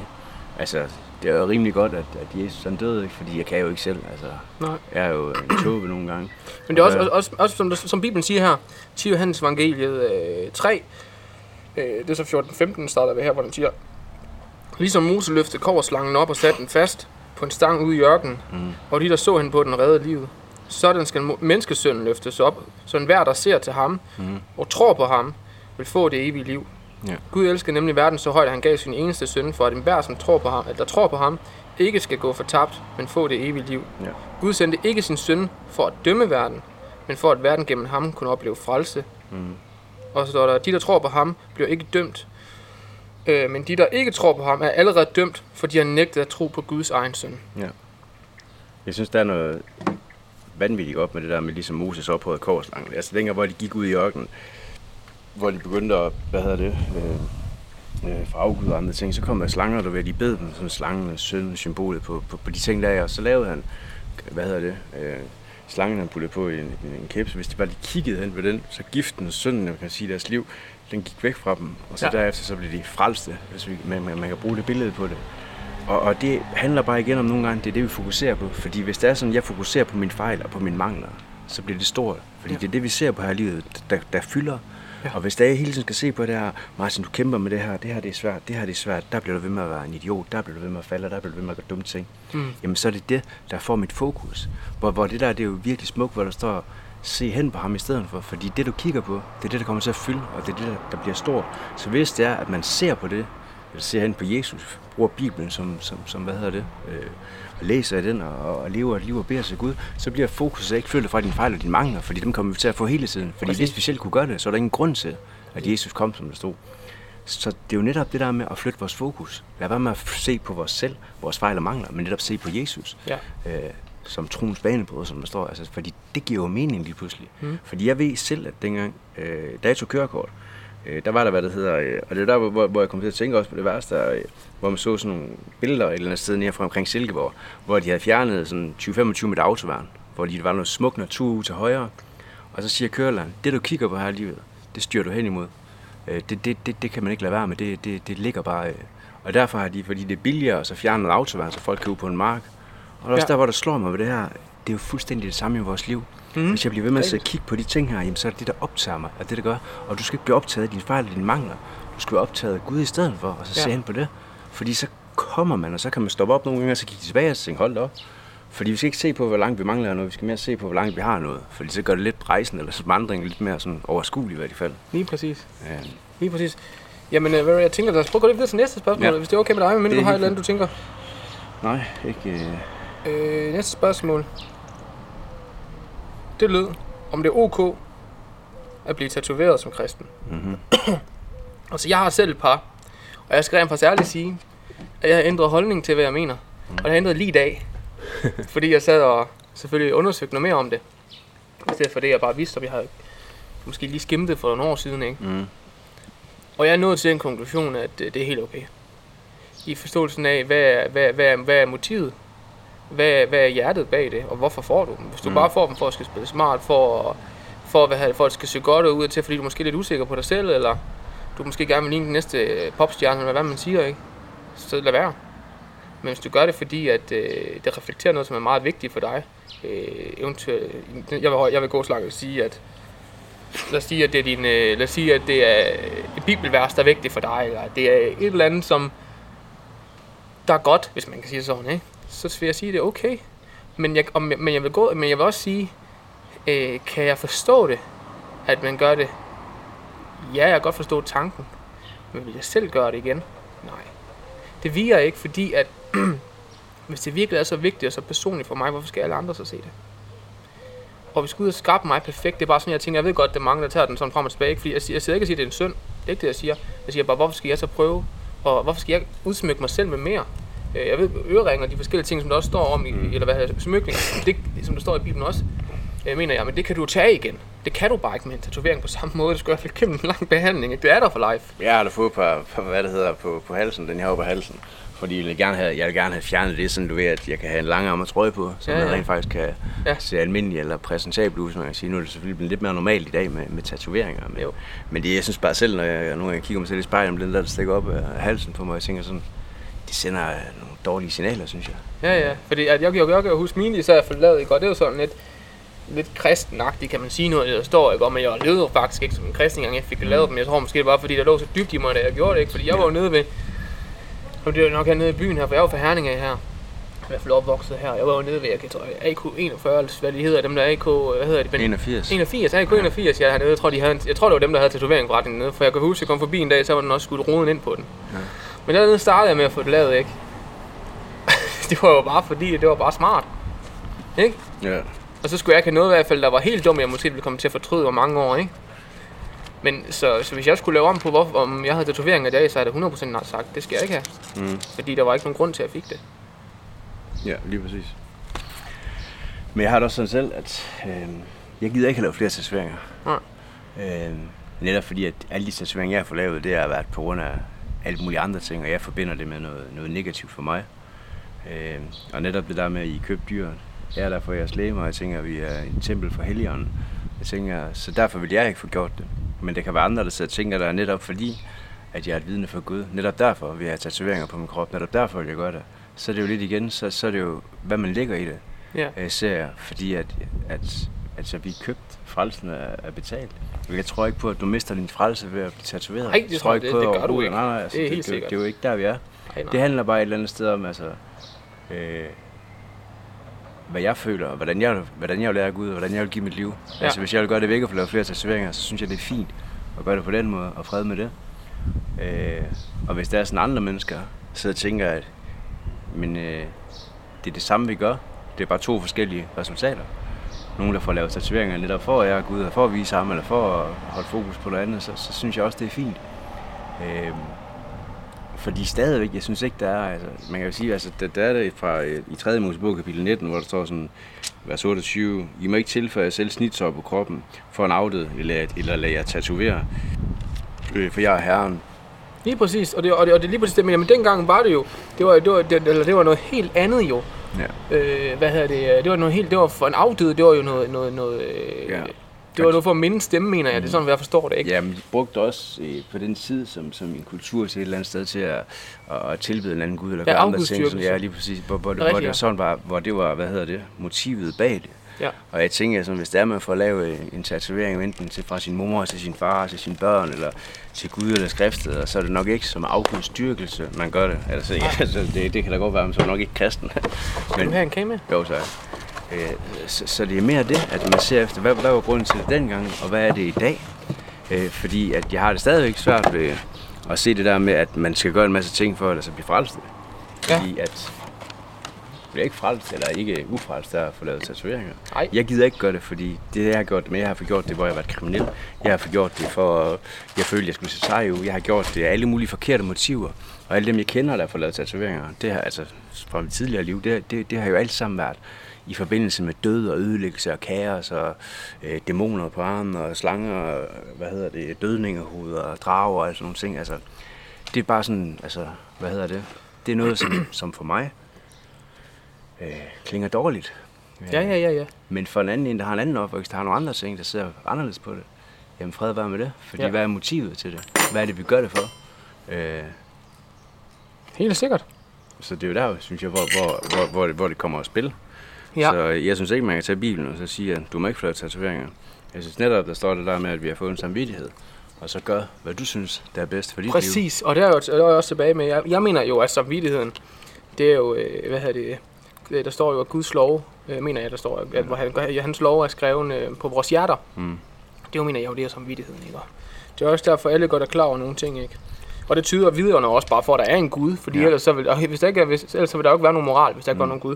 altså, det er jo rimelig godt, at, at Jesus han døde, ikke? fordi jeg kan jo ikke selv, altså, Nej. jeg er jo en tåbe nogle gange. Men det er også, også, også, også som, der- som Bibelen siger her, 10 Johannes evangeliet øh, 3, øh, det er så 14-15 starter vi her, hvor den siger, Ligesom Mose løftede koverslangen op og satte den fast på en stang ude i ørkenen, Mm. og de der så hende på den reddede livet. Sådan skal menneskesønnen løftes op, så enhver der ser til ham Mm. og tror på ham, vil få det evige liv. Ja. Gud elsker nemlig verden så højt, at han gav sin eneste søn, for at enhver, som tror på ham, at der tror på ham, ikke skal gå fortabt, men få det evige liv. Ja. Gud sendte ikke sin søn for at dømme verden, men for at verden gennem ham kunne opleve frelse. Mm. Og så står der, de der tror på ham, bliver ikke dømt. Øh, men de der ikke tror på ham, er allerede dømt, for de har nægtet at tro på Guds egen søn. Jeg synes, der er noget vanvittigt op med det der med ligesom Moses ophøjet korslangen. Altså dengang, hvor de gik ud i ørkenen, hvor de begyndte at, hvad hedder det, øh, øh, fra afgud og andre ting, så kom der slanger, der ved, de bed dem som slangen, søn, symbolet på, på, på, de ting der, og så lavede han, hvad hedder det, øh, slangen han puttede på i en, en, en kæbe, så hvis de bare lige kiggede hen ved den, så giften, synden, man kan sige, deres liv, den gik væk fra dem, og så Ja. ja. derefter så blev de frelste, hvis vi, man, man, man kan bruge det billede på det. Og, og det handler bare igen om nogle gange, det er det, vi fokuserer på. Fordi hvis det er sådan, jeg fokuserer på mine fejl og på mine mangler, så bliver det stort. Fordi Ja. det er det, vi ser på her i livet, der, der fylder. Ja. Og hvis der hele tiden skal se på det her, Martin, du kæmper med det her, det her det er svært, det her det er svært, der bliver du ved med at være en idiot, der bliver du ved med at falde, der bliver du ved med at gøre dumme ting. Mm. Jamen så er det det, der får mit fokus. Hvor, hvor det der, det er jo virkelig smukt, hvor der står, se hen på ham i stedet for. Fordi det, du kigger på, det er det, der kommer til at fylde, og det er det, der, bliver stort. Så hvis det er, at man ser på det, ser hen på Jesus, bruger Bibelen som, som, som hvad hedder det, øh, og læser i den, og, og lever et liv og beder til Gud, så bliver fokus ikke flyttet fra dine fejl og dine mangler, fordi dem kommer vi til at få hele tiden. Fordi hvis vi selv kunne gøre det, så er der ingen grund til, at Jesus kom, som der stod. Så det er jo netop det der med at flytte vores fokus. Lad være med at se på vores selv, vores fejl og mangler, men netop se på Jesus Ja. øh, som troens banebrød, som der står. Altså, fordi det giver jo mening lige pludselig. Mm. Fordi jeg ved selv, at dengang, øh, da jeg tog kørekort, øh, der var der, hvad det hedder, øh, og det er der, hvor, hvor jeg kom til at tænke også på det værste, øh, hvor man så sådan nogle billeder et eller andet sted nede fra omkring Silkeborg, hvor de havde fjernet sådan 20-25 meter autoværn, hvor de, der var noget smuk natur til højre, og så siger kørelæreren, det du kigger på her i livet, det styrer du hen imod. Øh, det, det, det, det kan man ikke lade være med, det, det, det ligger bare... Øh. Og derfor har de, fordi det er billigere, så fjernet autoværn, så folk kan ud på en mark. Og det også ja. der, hvor der slår mig ved det her, det er jo fuldstændig det samme i vores liv. Mm. Hvis jeg bliver ved med at Rigtigt. sidde og kigge på de ting her, jamen, så er det det, der optager mig, og det, der gør. Og du skal ikke blive optaget af dine fejl og dine mangler. Du skal være optaget af Gud i stedet for, og så Ja. se hen på det. Fordi så kommer man, og så kan man stoppe op nogle gange, og så kigge tilbage og tænke, hold op. Fordi vi skal ikke se på, hvor langt vi mangler noget, vi skal mere se på, hvor langt vi har noget. Fordi så gør det lidt rejsen, eller sådan vandring lidt mere sådan overskuelig i hvert fald. Lige præcis. Ja. Lige præcis. Jamen, øh, jeg tænker, lad os prøve at gå lidt videre til næste spørgsmål, ja. Hvis det er okay med dig, men du har et eller andet, du tænker. Nej, ikke... Øh... Øh, næste spørgsmål. Det lød, om det er ok at blive tatoveret som kristen. Mm-hmm. Altså, jeg har selv et par, og jeg skal rent faktisk ærligt sige, at jeg har ændret holdning til, hvad jeg mener. Og det har jeg ændret lige i dag. fordi jeg sad og selvfølgelig undersøgte noget mere om det. I stedet for det, jeg bare vidste, og vi har måske lige skimmet det for nogle år siden, ikke? Mm. Og jeg er nået til en konklusion, at øh, det er helt okay. I forståelsen af, hvad hvad, hvad, hvad er motivet? Hvad, hvad er hjertet bag det, og hvorfor får du dem? Hvis du mm. Bare får dem for at skal spille smart, for, at- for, at, hvad, for at skal se godt ud til, fordi du måske er lidt usikker på dig selv, eller du måske gerne vil ligne den næste øh, popstjerne, eller hvad man siger, ikke? Så lad være. Men hvis du gør det, fordi at, øh, det reflekterer noget, som er meget vigtigt for dig, øh, eventuelt, jeg vil, jeg vil gå så langt og sige, at lad os sige, at det er din, øh, lad os sige, at det er et bibelvers, der er vigtigt for dig, eller det er et eller andet, som der er godt, hvis man kan sige sådan, ikke? Så vil jeg sige, at det er okay. Men jeg, om, men jeg vil gå, men jeg vil også sige, øh, kan jeg forstå det, at man gør det? Ja, jeg kan godt forstå tanken. Men vil jeg selv gøre det igen? Nej. Det viger ikke, fordi at hvis det virkelig er så vigtigt og så personligt for mig, hvorfor skal alle andre så se det? Og hvis Gud har skabt mig perfekt, det er bare sådan, jeg tænker, jeg ved godt, det er mange, der tager den sådan frem og tilbage, ikke? fordi jeg, siger- jeg sidder ikke og siger, at det er en synd. Det er ikke det, jeg siger. Jeg siger bare, hvorfor skal jeg så prøve, og hvorfor skal jeg udsmykke mig selv med mere? Øh, jeg ved, øreringer, de forskellige ting, som der også står om, i, Mm. eller hvad hedder det, smykninger, det, som der står i Bibelen også, øh, mener jeg, men det kan du tage igen. Det kan du bare ikke med en tatovering på samme måde. Det skal i hvert fald kæmpe en lang behandling. Ikke? Det er der for life. Jeg har da fået på, på, hvad det hedder, på, på halsen, den jeg har på halsen. Fordi jeg vil, gerne have, jeg vil gerne have fjernet det, sådan du ved, at jeg kan have en langærmet trøje på, så Ja, ja, man rent faktisk kan Ja. se almindelig eller præsentabel ud, som man kan sige. Nu er det selvfølgelig blevet lidt mere normalt i dag med, med tatoveringer. Men, Jo. men det, jeg synes bare selv, når jeg nogle gange kigger mig selv i spejlet, den der, der stikker op af halsen på mig, jeg tænker sådan, det sender nogle dårlige signaler, synes jeg. Ja, ja. Fordi at jeg, jeg, jeg kan huske, mine især for lavet, ikke? og det er jo sådan lidt, lidt kristenagtigt, kan man sige noget, der står, ikke? Og, men jeg levede faktisk ikke som en kristen, engang jeg fik lavet dem. Jeg tror måske, det var, fordi der lå så dybt i mig, da jeg gjorde det, ikke? Fordi jeg var jo nede ved, og det er nok hernede i byen her, for jeg jo fra Herning af her. I hvert fald opvokset her. Jeg var jo nede ved, jeg kan tror, AK41, eller hvad de hedder, dem der AK, hvad hedder de? Men, 81. 81, AK 81, ja, hernede. Jeg tror, de havde, en- jeg tror, det var dem, der havde tatoveringsforretningen nede, for jeg kan huske, at jeg kom forbi en dag, så var den også skudt roden ind på den. Ja. Men dernede startede jeg med at få det lavet, ikke? det var jo bare fordi, det var bare smart. Ikke? Ja. Og så skulle jeg ikke have noget i hvert fald, der var helt dumt, jeg måske ville komme til at fortryde om mange år, ikke? Men så, så hvis jeg skulle lave om på, hvorfor, om jeg havde tatoveringer i dag, så er det 100% nej sagt, det skal jeg ikke have. Mm. Fordi der var ikke nogen grund til, at jeg fik det. Ja, lige præcis. Men jeg har det også sådan selv, at øh, jeg gider ikke have lavet flere tatoveringer. Nej. Øh, netop fordi, at alle de tatoveringer, jeg har fået lavet, det har været på grund af alle mulige andre ting, og jeg forbinder det med noget, noget negativt for mig. Øh, og netop det der med, at I købte dyr, jeg er der for jeres læge, og jeg tænker, at vi er et tempel for helligånden. Jeg tænker, så derfor vil jeg ikke få gjort det. Men det kan være andre, der sidder og tænker, der er netop fordi, at jeg er et vidne for Gud. Netop derfor vil jeg have tatoveringer på min krop. Netop derfor vil jeg gøre det. Så er det jo lidt igen, så, så er det jo, hvad man lægger i det, Ja. øh, ser jeg. Fordi at, at, at så vi er købt, frelsen er, er betalt. Jeg tror ikke på, at du mister din frelse ved at blive tatoveret. Nej, det tror jeg- det- på det gør du ikke. Nej, nej, altså, Det er det, helt det, sikkert. det, er jo ikke der, vi er. Ej, nej. Det handler bare et eller andet sted om, altså, øh, hvad jeg føler, og hvordan jeg, hvordan jeg vil lære Gud, og hvordan jeg vil give mit liv. Ja. Altså, hvis jeg vil gøre det væk og få lavet flere tatoveringer, så synes jeg, det er fint at gøre det på den måde, og fred med det. Øh, og hvis der er sådan andre mennesker, så tænker jeg, at men, øh, det er det samme, vi gør. Det er bare to forskellige resultater nogen, der får lavet tatoveringer netop for at ære Gud, og for at vise ham, eller for at holde fokus på noget andet, så, så synes jeg også, det er fint. Øh, fordi stadigvæk, jeg synes ikke, der er, altså, man kan jo sige, altså, der, der er det fra, øh, i 3. Mosebog kapitel 19, hvor der står sådan, vers 28, I må ikke tilføje selv snitsår på kroppen for en afdød, eller, eller lade jer tatovere, øh, for jeg er Herren. Lige præcis, og det, og det, og det er lige præcis det, men dengang var det jo, det var, det var, det, eller det var noget helt andet jo. Ja. Øh, hvad hedder det, det var noget helt, det var for en afdød, det var jo noget, noget, noget øh, Ja. det var noget for at minde stemme, mener jeg, det er sådan, jeg forstår det, ikke? Ja, men de brugte også øh, på den tid som, som en kultur til et eller andet sted til at, at, tilbede en anden gud eller Ja, andre ting. Afgudsdyrkelse. ja, lige præcis. Hvor, hvor, det, Rigtigt, hvor det sådan var, hvor det var, hvad hedder det, motivet bag det. Ja. Og jeg tænker, sådan, hvis der er man får lavet øh, en tatovering, enten til, fra sin mor til sin far, til sine børn, eller til Gud eller skriftsteder, så er det nok ikke som afgudsdyrkelse, man gør det. Altså, ja, altså det, det kan da godt være, men så er nok ikke kristen. Vil du have en kage med? Jo, så, øh, så, så det er mere det, at man ser efter, hvad, hvad var grunden til det dengang, og hvad er det i dag? Øh, fordi at jeg har det stadigvæk svært ved at se det der med, at man skal gøre en masse ting for at lade sig blive frelst. Ja. Fordi at bliver ikke frelst, eller ikke ufrelst, der at få lavet tatoveringer. Nej. Jeg gider ikke gøre det, fordi det jeg har gjort det med, jeg har fået gjort det, hvor jeg har været kriminel. Jeg har fået gjort det for, jeg følte, jeg skulle se sej ud. Jeg har gjort det af alle mulige forkerte motiver. Og alle dem, jeg kender, der har fået lavet tatoveringer, det har altså fra mit tidligere liv, det, det, det har jo alt sammen været i forbindelse med død og ødelæggelse og kaos og øh, dæmoner på armen og slanger, og, hvad hedder det, dødningehoveder og drager og sådan nogle ting. Altså, det er bare sådan, altså, hvad hedder det? Det er noget, som, som for mig øh, klinger dårligt. Ja, ja, ja, ja. Men for en anden en, der har en anden opvækst, der har nogle andre ting, der ser anderledes på det, jamen fred være med det. Fordi Ja. hvad er motivet til det? Hvad er det, vi gør det for? Øh, Helt sikkert. så det er jo der, synes jeg, hvor, hvor, hvor, hvor, det, hvor det kommer at spille. Ja. Så jeg synes ikke, man kan tage Bibelen og så sige, at du må ikke få tatoveringer. Jeg synes netop, der står det der med, at vi har fået en samvittighed. Og så gør, hvad du synes, der er bedst for dit liv. Præcis, og det er jo det er jeg også tilbage med. Jeg, jeg mener jo, at samvittigheden, det er jo, øh, hvad hedder det, der står jo, at Guds lov, øh, mener jeg, der står, at han, ja, hans lov er skrevet øh, på vores hjerter. Mm. Det jo, mener jeg jo, det er samvittigheden, ikke? Og Det er også derfor, alle godt er klar over nogle ting, ikke? Og det tyder videre også bare for, at der er en Gud, fordi ja. Ellers, så vil, og hvis der ikke er, hvis, ellers så vil der jo ikke være nogen moral, hvis der ikke var nogen Gud.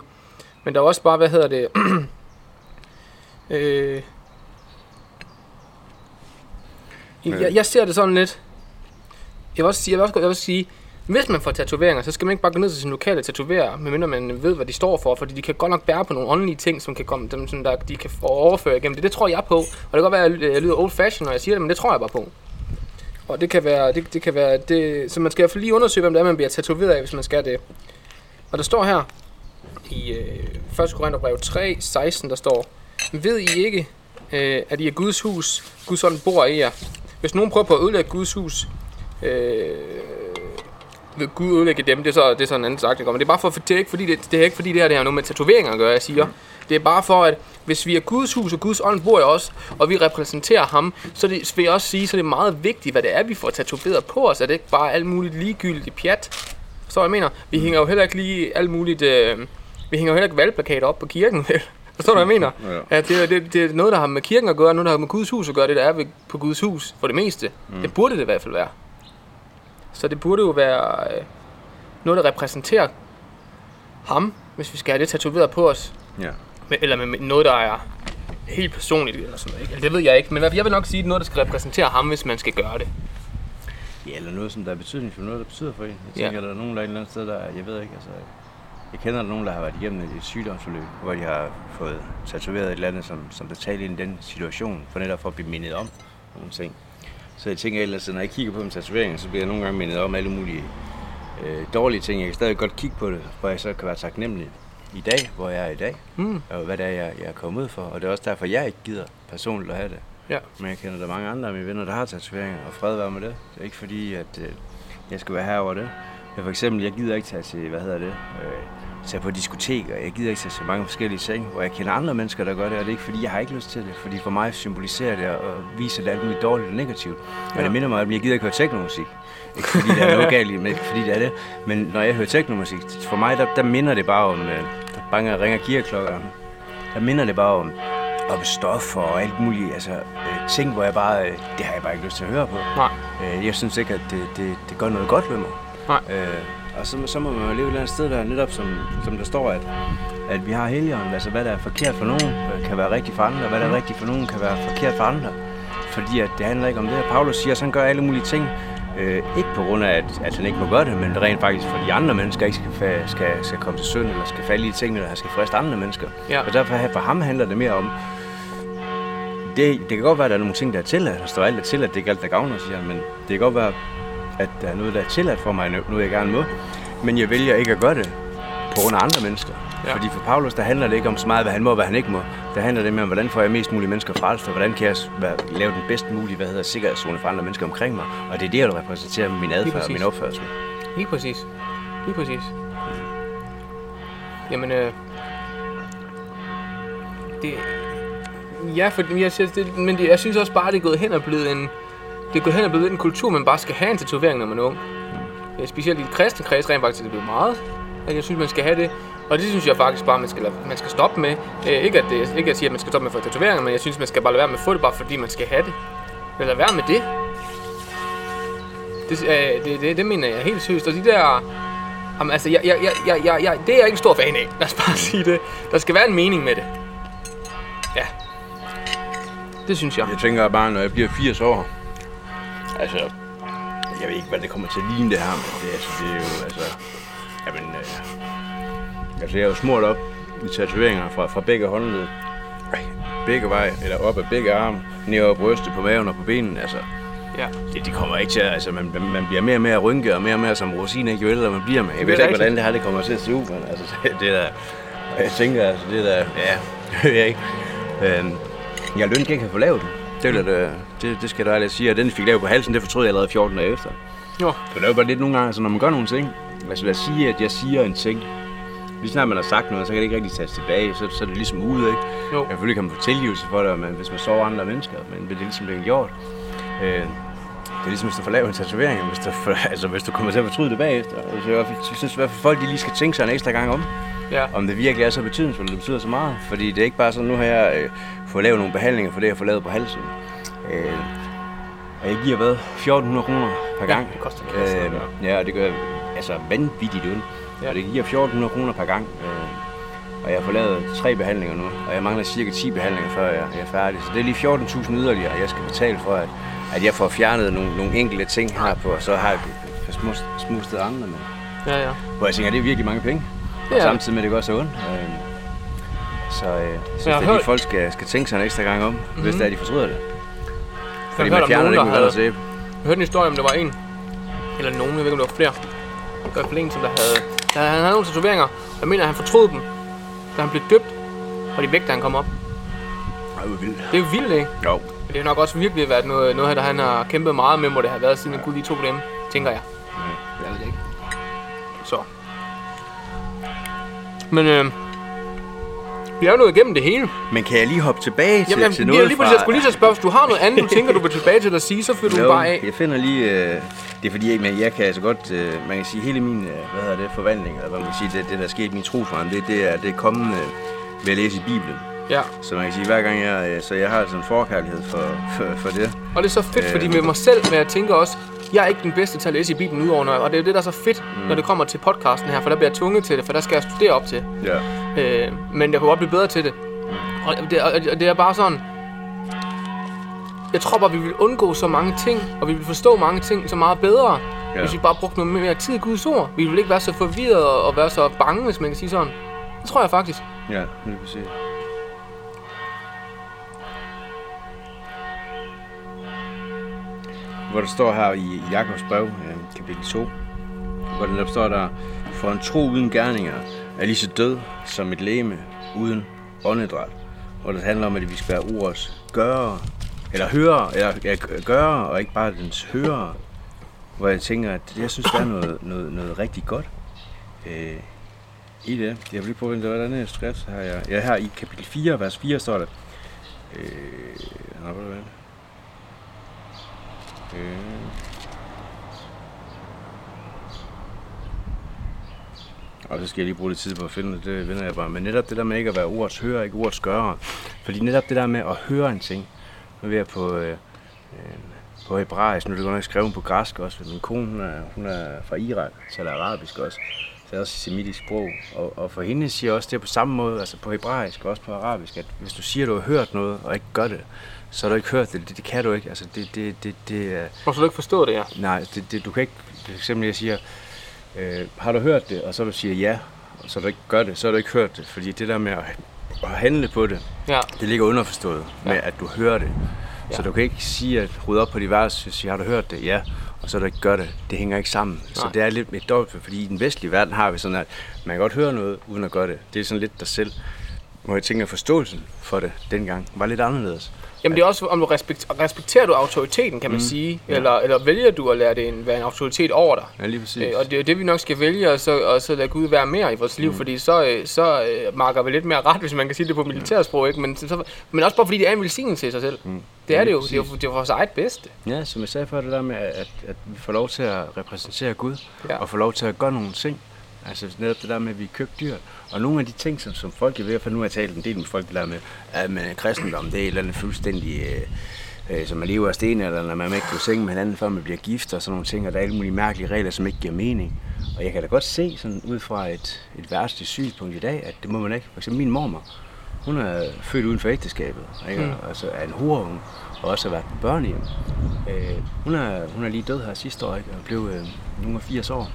Men der er også bare, hvad hedder det, øh, jeg, jeg ser det sådan lidt, jeg vil også sige, jeg vil også, jeg vil også sige hvis man får tatoveringer, så skal man ikke bare gå ned til sin lokale tatoverer, medmindre man ved, hvad de står for, fordi de kan godt nok bære på nogle åndelige ting, som kan komme, dem, sådan der, de kan få overføre igennem det. Det tror jeg på, og det kan godt være, at jeg lyder old fashion, når jeg siger det, men det tror jeg bare på. Og det kan være, det, det kan være, det, så man skal i hvert fald lige undersøge, hvem det er, man bliver tatoveret af, hvis man skal det. Og der står her, i øh, 1. Korintherbrev 3, 16, der står, Ved I ikke, øh, at I er Guds hus, Guds ånd bor i jer? Hvis nogen prøver på at ødelægge Guds hus, øh, Gud ødelægge dem, det er så, det er så en anden sagt, men det er bare for, det er ikke fordi, det, det er ikke fordi det her det har noget med tatoveringer at gøre, jeg siger. Det er bare for, at hvis vi er Guds hus, og Guds ånd bor i os, og vi repræsenterer ham, så det, vil jeg også sige, så det er meget vigtigt, hvad det er, vi får tatoveret på os. Er det ikke bare alt muligt ligegyldigt pjat? Så jeg mener? Vi hænger jo heller ikke lige alt muligt... Øh, vi hænger jo heller ikke valgplakater op på kirken, vel? Forstår du, hvad jeg mener? Ja. Ja, det, er- det, det er noget, der har med kirken at gøre, noget, der har med Guds hus at gøre, det der er ved, på Guds hus, for det meste. Mm. Det burde det i hvert fald være. Så det burde jo være øh, noget, der repræsenterer ham, hvis vi skal have det tatoveret på os. Ja. Med, eller med, med noget, der er helt personligt, eller sådan noget. ikke? Eller det ved jeg ikke, men jeg vil nok sige, at noget, der skal repræsentere ham, hvis man skal gøre det. Ja, eller noget, som der er betydning for noget, der betyder for en. Jeg Ja. tænker, der er nogen, der er et eller andet sted, der, jeg ved ikke, altså, jeg kender nogen, der har været igennem et sygdomsforløb, hvor de har fået tatoveret et eller andet, som, som der taler ind i den situation, for netop for at blive mindet om nogle ting. Så jeg tænker ellers, at når jeg kigger på min tatoveringer, så bliver jeg nogle gange mindet om alle mulige øh, dårlige ting. Jeg kan stadig godt kigge på det, hvor jeg så kan være taknemmelig i dag, hvor jeg er i dag, Mm. og hvad det er, jeg, jeg er kommet ud for. Og det er også derfor, jeg ikke gider personligt at have det. Ja. Men jeg kender der mange andre af mine venner, der har tatoveringer, og fred være med det. Det er ikke fordi, at øh, jeg skal være her over det. Jeg for eksempel, jeg gider ikke tage til, hvad hedder det, øh, tage på diskoteker. Jeg gider ikke tage til mange forskellige ting, hvor jeg kender andre mennesker, der gør det, og det er ikke fordi, jeg har ikke lyst til det. Fordi for mig symboliserer det og viser det alt muligt dårligt og negativt. Men Ja. det minder mig, at jeg gider ikke høre teknomusik. Ikke fordi der er noget galt men fordi det er det. Men når jeg hører teknomusik, for mig, der, der minder det bare om, øh, der bange ringer kirkeklokker. Der minder det bare om, om stof og alt muligt, altså øh, ting, hvor jeg bare, øh, det har jeg bare ikke lyst til at høre på. Nej. Øh, jeg synes ikke, at det, det, det gør noget godt ved mig. Nej. Øh, og så, så må man jo leve et eller andet sted der, netop som, som der står, at, at vi har helligånden, altså hvad der er forkert for nogen, øh, kan være rigtigt for andre, og hvad der er rigtigt for nogen, kan være forkert for andre. Fordi at det handler ikke om det. Paulus siger, at han gør alle mulige ting, øh, ikke på grund af, at, at han ikke må gøre det, men rent faktisk for de andre mennesker ikke skal, skal, skal komme til synd, eller skal falde i tingene, eller han skal friste andre mennesker. Ja. Og derfor for ham handler det mere om, det, det kan godt være, at der er nogle ting, der er tilladt. Der står alt er tilladt, det er ikke alt, der gavner, siger han. Men det kan godt være, at der er noget, der er tilladt for mig, noget jeg gerne må. Men jeg vælger ikke at gøre det på grund af andre mennesker. Ja. Fordi for Paulus, der handler det ikke om så meget, hvad han må og hvad han ikke må. Der handler det mere om, hvordan får jeg mest mulige mennesker frelst, og hvordan kan jeg lave den bedst mulige hvad hedder, sikkerhedszone for andre mennesker omkring mig. Og det er det, jeg repræsenterer med min adfærd og min opførsel. Lige præcis. Lige præcis. Jamen, øh... Det... Ja, for jeg men jeg synes også bare, det er gået hen og blevet en... Det går hen og blevet en kultur, man bare skal have en tatovering, når man er ung. Øh, Specielt i de kristne kreds rent faktisk er det blevet meget, at jeg synes, man skal have det. Og det synes jeg faktisk bare, man skal, man skal stoppe med. Øh, ikke, at det, ikke at sige, at man skal stoppe med at få tatoveringer, men jeg synes, man skal bare lade være med at få det, bare fordi man skal have det. Lad være med det. Det, øh, det, det, det mener jeg helt seriøst. Og de der... Jamen, altså, jeg, jeg, jeg, jeg, jeg, jeg, det er jeg ikke en stor fan af. Lad os bare sige det. Der skal være en mening med det. Ja. Det synes jeg. Jeg tænker bare, når jeg bliver 80 år, altså, jeg ved ikke, hvad det kommer til at ligne det her, men det, altså, det er jo, altså, jamen, øh, altså, jeg er jo smurt op i tatoveringer fra, fra begge håndled, begge veje, eller op ad begge arme, ned over brystet, på maven og på benene, altså, Ja. det, det kommer ikke til at, altså, man, man bliver mere og mere rynket, og mere og mere som rosiner, jo ældre man bliver med. Jeg ved ikke, hvordan det her det kommer til at se ud, men altså, det, der, jeg tænker, altså, det der, ja, jeg ikke. Øhm, jeg lønte ikke at få lavet den. Det, vil da- det, det skal jeg da ærligt sige. Og den, fik lavet på halsen, det fortrød jeg allerede 14 dage efter. Jo. For det er jo bare lidt nogle gange, altså, når man gør nogle ting. Altså lad os sige, at jeg siger en ting. Lige snart man har sagt noget, så kan det ikke rigtig tages tilbage. Så, så er det ligesom ude, ikke? Jo. Selvfølgelig kan man få tilgivelse for det, men hvis man sover andre mennesker, men det er ligesom det er gjort. Øh, det er ligesom, hvis du får lavet en tatovering, hvis du, får, altså, hvis du kommer til at fortryde det bagefter. Altså, jeg synes i hvert fald, folk de lige skal tænke sig en ekstra gang om Ja. om det virkelig er så betydningsfuldt, det betyder så meget. Fordi det er ikke bare sådan, nu jeg øh, fået lavet nogle behandlinger for det, jeg får lavet på halsen. Øh, og jeg giver hvad? 1400 kroner per Ja, gang. det koster en kasse, øh, ja, og det gør altså vanvittigt ondt. Ja. Ja. Og det giver 1400 kroner per gang. Øh, og jeg har fået lavet tre behandlinger nu, og jeg mangler cirka 10 behandlinger, før jeg, jeg er færdig. Så det er lige 14.000 yderligere, jeg skal betale for, at, at jeg får fjernet nogle, nogle enkelte ting her på, og så har jeg få smus, smustet andre med. Ja, ja. Hvor jeg tænker, det er virkelig mange penge. Og samtidig med, at det går så ondt. Øh, så øh, jeg synes, jeg har at de hørt- folk skal, skal tænke sig en ekstra gang om, mm-hmm. hvis Mhm. det er, de fortryder det. Fordi man fjerner det der ikke med havde- sæbe. Jeg hørte en historie om, der var en, eller nogen, jeg ved ikke, om det var flere. Det var en, som der havde, der, han havde nogle tatoveringer. Jeg mener, at han fortrød dem, da han blev døbt, og de væk, da han kom op. Ej, hvor vildt. Det er jo vildt, ikke? Jo. Men det har nok også virkelig været noget, noget der han har kæmpet meget med, må det have været, siden han kunne lige to dem, tænker jeg. Jeg ved det ikke. Så. Men øh, vi er jo nået igennem det hele. Men kan jeg lige hoppe tilbage til, Jamen, til lige, noget lige præcis, jeg skulle lige så spørge, hvis du har noget andet, du tænker, du vil tilbage til at sige, så fyrer du bare af. jeg finder lige... Øh, det er fordi, jeg, jeg kan altså godt... Øh, man kan sige, hele min... Øh, hvad hedder det? Forvandling, eller hvad man kan sige, det, det der er sket i min trosform, det, det, er, det er kommet øh, ved at læse i Bibelen. Ja. Så man kan sige, hver gang jeg... Øh, så jeg har sådan en forkærlighed for, for, for det. Og det er så fedt, Øh. fordi med mig selv, men jeg tænker også, jeg er ikke den bedste til at læse i Bibelen udover, og det er jo det, der er så fedt, mm. når det kommer til podcasten her, for der bliver jeg tvunget til det, for der skal jeg studere op til. Ja. Øh, men jeg kunne godt blive bedre til det. Og det, og og det er bare sådan, jeg tror bare, vi vil undgå så mange ting, og vi vil forstå mange ting så meget bedre, Ja. hvis vi bare brugte noget mere tid i Guds ord. Vi vil ikke være så forvirret og være så bange, hvis man kan sige sådan. Det tror jeg faktisk. Ja, lige præcis. Hvor der står her i Jakobs brev, øh, kapitel 2, hvor der står der, for en tro uden gerninger er lige så død som et leme uden åndedræt. Hvor det handler om, at vi skal være ordets gøre, eller høre, eller ja, gøre, og ikke bare dens høre. Hvor jeg tænker, at jeg synes, der er noget, noget, noget rigtig godt øh, i det. Jeg vil lige prøve, hvordan er skrift her. Jeg, ja, her i kapitel 4, vers 4 står der. Øh, nå, hvad er det? Øh. Og så skal jeg lige bruge lidt tid på at finde det, det vender jeg bare. Men netop det der med ikke at være ordets hører, ikke ordets gøre. Fordi netop det der med at høre en ting. Nu er jeg på, øh, øh, på hebraisk, nu er det godt nok skrevet på græsk også. Min kone, hun er, hun er fra Irak, taler arabisk også. Så er også semitisk sprog. Og, og for hende siger også det på samme måde, altså på hebraisk og også på arabisk, at hvis du siger, at du har hørt noget og ikke gør det, så har du ikke hørt det. Det, det kan du ikke. Altså det, det, det, det er... Og så du ikke forstå det, ja. Nej, det, det, du kan ikke... For eksempel, jeg siger, øh, har du hørt det? Og så du siger ja, og så du ikke gør det, så har du ikke hørt det. Fordi det der med at, at handle på det, Ja, det ligger underforstået med, Ja. at du hører det. Ja. Så du kan ikke sige, at rydde op på de vers, og sige, har du hørt det? Ja. Og så du ikke gør det. Det hænger ikke sammen. Så Nej. det er lidt et dobbelt, fordi i den vestlige verden har vi sådan, at man kan godt høre noget, uden at gøre det. Det er sådan lidt dig selv. Hvor jeg tænker, at forståelsen for det dengang var lidt anderledes. Jamen det er også, om du respekterer, respekterer du autoriteten, kan man mm. sige, Ja. eller, eller vælger du at lade det en, være en autoritet over dig. Ja, lige præcis. Øh, og det er det, vi nok skal vælge, og så, og så lade Gud være mere i vores liv, mm. fordi så, øh, så øh, marker vi lidt mere ret, hvis man kan sige det på militærsprog, ikke? Men, så, men også bare fordi det er en velsignelse i sig selv. Mm. Det er Ja, det jo, det er jo, det er vores eget bedste. Ja, som jeg sagde før, det der med, at, at vi får lov til at repræsentere Gud, Ja. og få lov til at gøre nogle ting. Altså netop det der med, at vi køber dyr. Og nogle af de ting, som, som folk, jeg ved, for nu har jeg talt en del med folk, det der med, at med kristendom, det er et eller andet fuldstændig, øh, øh, som man lever af sten, eller når man ikke kan senge med hinanden, før man bliver gift, og sådan nogle ting, og der er alle mulige mærkelige regler, som ikke giver mening. Og jeg kan da godt se sådan ud fra et, et værtsligt synspunkt i dag, at det må man ikke. For eksempel min mormor, hun er født uden for ægteskabet, ikke? Mm. altså er en horunge, og også har været på børnehjem. Øh, hun, er, hun er lige død her sidste år, ikke? og blev øh, nogle af 80 år.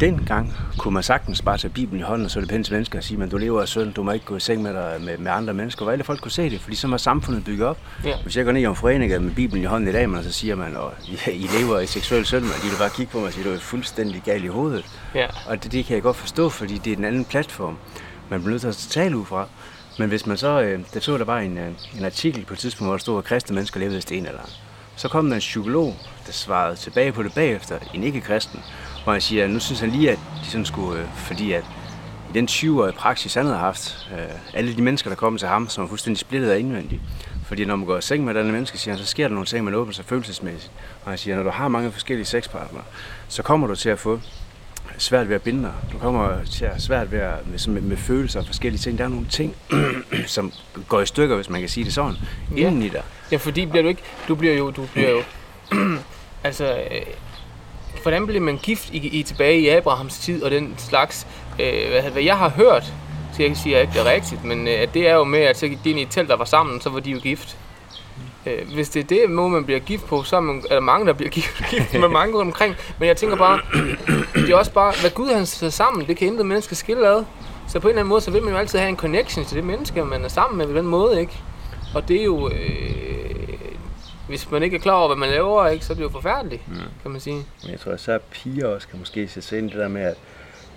Dengang kunne man sagtens bare tage Bibelen i hånden, og så det pænt til mennesker og sige, men du lever af synd, du må ikke gå i seng med, dig, med, med andre mennesker. Hvor alle folk kunne se det, fordi så var samfundet bygget op. Ja. Hvis jeg går ned i en forening med Bibelen i hånden i dag, man, så siger man, at I, I lever i seksuel synd, man. de vil bare kigge på mig og sige, at du er fuldstændig gal i hovedet. Ja. Og det, det kan jeg godt forstå, fordi det er en anden platform, man bliver nødt til at tale ud fra. Men hvis man så, øh, der så der bare en, øh, en artikel på et tidspunkt, hvor der stod, at kristne mennesker levede i stenalderen. Så kom der en psykolog, der svarede tilbage på det bagefter, en ikke-kristen, hvor han siger, at nu synes han lige, at de sådan skulle, øh, fordi at i den 20-årige praksis, han havde haft, øh, alle de mennesker, der kom til ham, som var fuldstændig splittet af indvendigt. Fordi når man går i seng med et andet menneske, siger han, så sker der nogle ting, man åbner sig følelsesmæssigt. Og han siger, når du har mange forskellige sexpartnere, så kommer du til at få svært ved at binde dig. Du kommer til at svært ved at, med, med, følelser og forskellige ting. Der er nogle ting, som går i stykker, hvis man kan sige det sådan, Ja. ja. inden i dig. Ja, fordi bliver du ikke, du bliver jo, du bliver jo, altså, øh, hvordan blev man gift i, i tilbage i Abrahams tid og den slags, øh, hvad, hvad jeg har hørt, så jeg siger ikke det er rigtigt, men øh, at det er jo med, at så gik de ind i et telt, der var sammen, så var de jo gift. Øh, hvis det er det måde, man bliver gift på, så er, man, er der mange, der bliver gift, gift med mange rundt omkring. Men jeg tænker bare, det er også bare, hvad Gud han sætter sammen, det kan intet menneske skille ad. Så på en eller anden måde, så vil man jo altid have en connection til det menneske, man er sammen med på den måde, ikke? Og det er jo, øh, hvis man ikke er klar over, hvad man laver, ikke, så er det jo forfærdeligt, mm. kan man sige. Men jeg tror, at så piger også kan måske se sig ind i det der med, at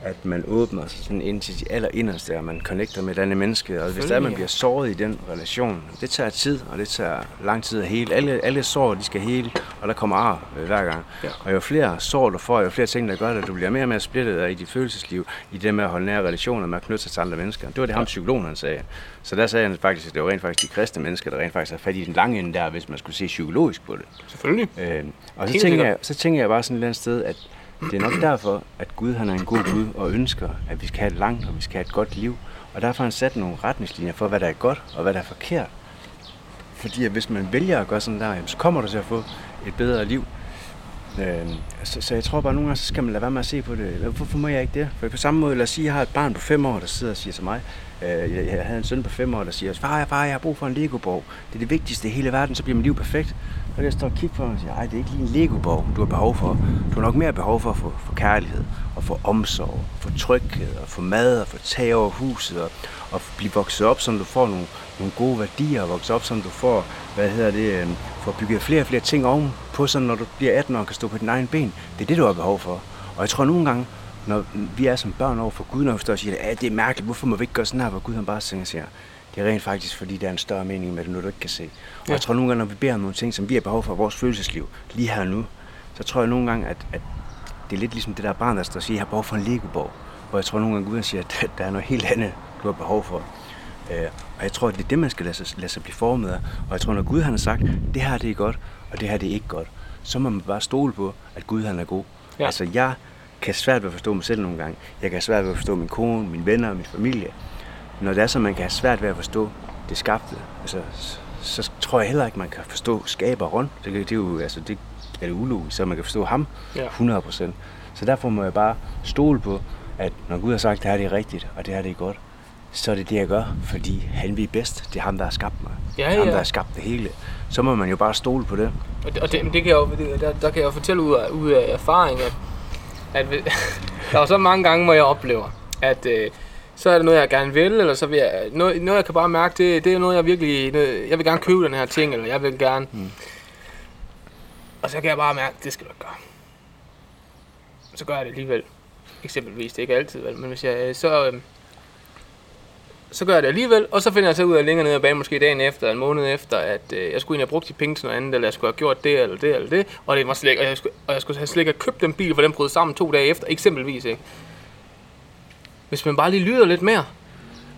at man åbner sig sådan ind til de allerinderste, og man connecter med et andet menneske. Og hvis der man bliver såret i den relation, det tager tid, og det tager lang tid at hele. Alle, alle sår, de skal hele, og der kommer ar øh, hver gang. Ja. Og jo flere sår du får, jo flere ting, der gør det, at du bliver mere og mere splittet i dit følelsesliv, i det med at holde nære relationer, med at knytte sig til andre mennesker. Det var det ham psykologen, han sagde. Så der sagde han faktisk, at det var rent faktisk de kristne mennesker, der rent faktisk har fat i den lange ende der, hvis man skulle se psykologisk på det. Selvfølgelig. Øh, og så tænker, jeg, så tænker jeg bare sådan et eller andet sted, at det er nok derfor, at Gud han er en god Gud og ønsker, at vi skal have et langt og vi skal have et godt liv. Og derfor har han sat nogle retningslinjer for, hvad der er godt og hvad der er forkert. Fordi at hvis man vælger at gøre sådan der, så kommer du til at få et bedre liv. Øh, så, så jeg tror bare, at nogle gange så skal man lade være med at se på det. Hvorfor må jeg ikke det? For på samme måde, lad os sige, at jeg har et barn på fem år, der sidder og siger til mig, øh, jeg, jeg havde en søn på fem år, der siger, far, far, jeg har brug for en Lego-borg. Det er det vigtigste i hele verden, så bliver mit liv perfekt. Og jeg står og kigger på ham og siger, ej, det er ikke lige en legoborg, du har behov for. Du har nok mere behov for at få for kærlighed, og få omsorg, for tryghed, og få mad, og få tag over huset, og, og blive vokset op, så du får nogle, nogle gode værdier, og vokse op, så du får, hvad hedder det, øh, får bygget flere og flere ting oven på, så når du bliver 18 år og kan stå på dine egne ben. Det er det, du har behov for. Og jeg tror nogle gange, når vi er som børn over for Gud, når vi står og siger, at det er mærkeligt, hvorfor må vi ikke gøre sådan her, hvor Gud han bare siger, det er rent faktisk, fordi der er en større mening med det, nu du ikke kan se. Og ja. jeg tror nogle gange, når vi beder om nogle ting, som vi har behov for i vores følelsesliv, lige her nu, så tror jeg nogle gange, at, at det er lidt ligesom det der barn, der står og siger, jeg har behov for en Lego-borg. Hvor jeg tror nogle gange, Gud siger, at der er noget helt andet, du har behov for. Øh, og jeg tror, at det er det, man skal lade sig, lade sig blive formet af. Og jeg tror, når Gud han har sagt, det her det er godt, og det her det er ikke godt, så må man bare stole på, at Gud han er god. Ja. Altså jeg kan svært ved at forstå mig selv nogle gange. Jeg kan svært ved at forstå min kone, mine venner og min familie når det er så, man kan have svært ved at forstå det skabte, altså, så tror jeg heller ikke, man kan forstå skaberen. Det, det er jo altså, det er det ulogisk, så man kan forstå ham 100%. Så derfor må jeg bare stole på, at når Gud har sagt, at det her det er rigtigt, og det her det er godt, så er det det, jeg gør, fordi han ved bedst. Det er ham, der har skabt mig. Ja, ja. Det er ham, der har skabt det hele. Så må man jo bare stole på det. Og det, og det, det kan jeg jo, der, der kan jeg jo fortælle ud af, ud af erfaring, at, at der er så mange gange, hvor jeg oplever, at øh, så er det noget, jeg gerne vil, eller så vil jeg, noget, noget jeg kan bare mærke, det, det er noget, jeg virkelig, noget, jeg vil gerne købe den her ting, eller jeg vil gerne, mm. og så kan jeg bare mærke, det skal du ikke gøre. Så gør jeg det alligevel. Eksempelvis, det er ikke altid, vel, men hvis jeg, så, øhm, så gør jeg det alligevel, og så finder jeg så ud af længere ned ad banen, måske dagen efter, en måned efter, at øh, jeg skulle egentlig have brugt de penge til noget andet, eller jeg skulle have gjort det, eller det, eller det, og, det var slet, og, jeg skulle, og jeg skulle have slet ikke have købt den bil, for den brød sammen to dage efter, eksempelvis, ikke? Hvis man bare lige lyder lidt mere.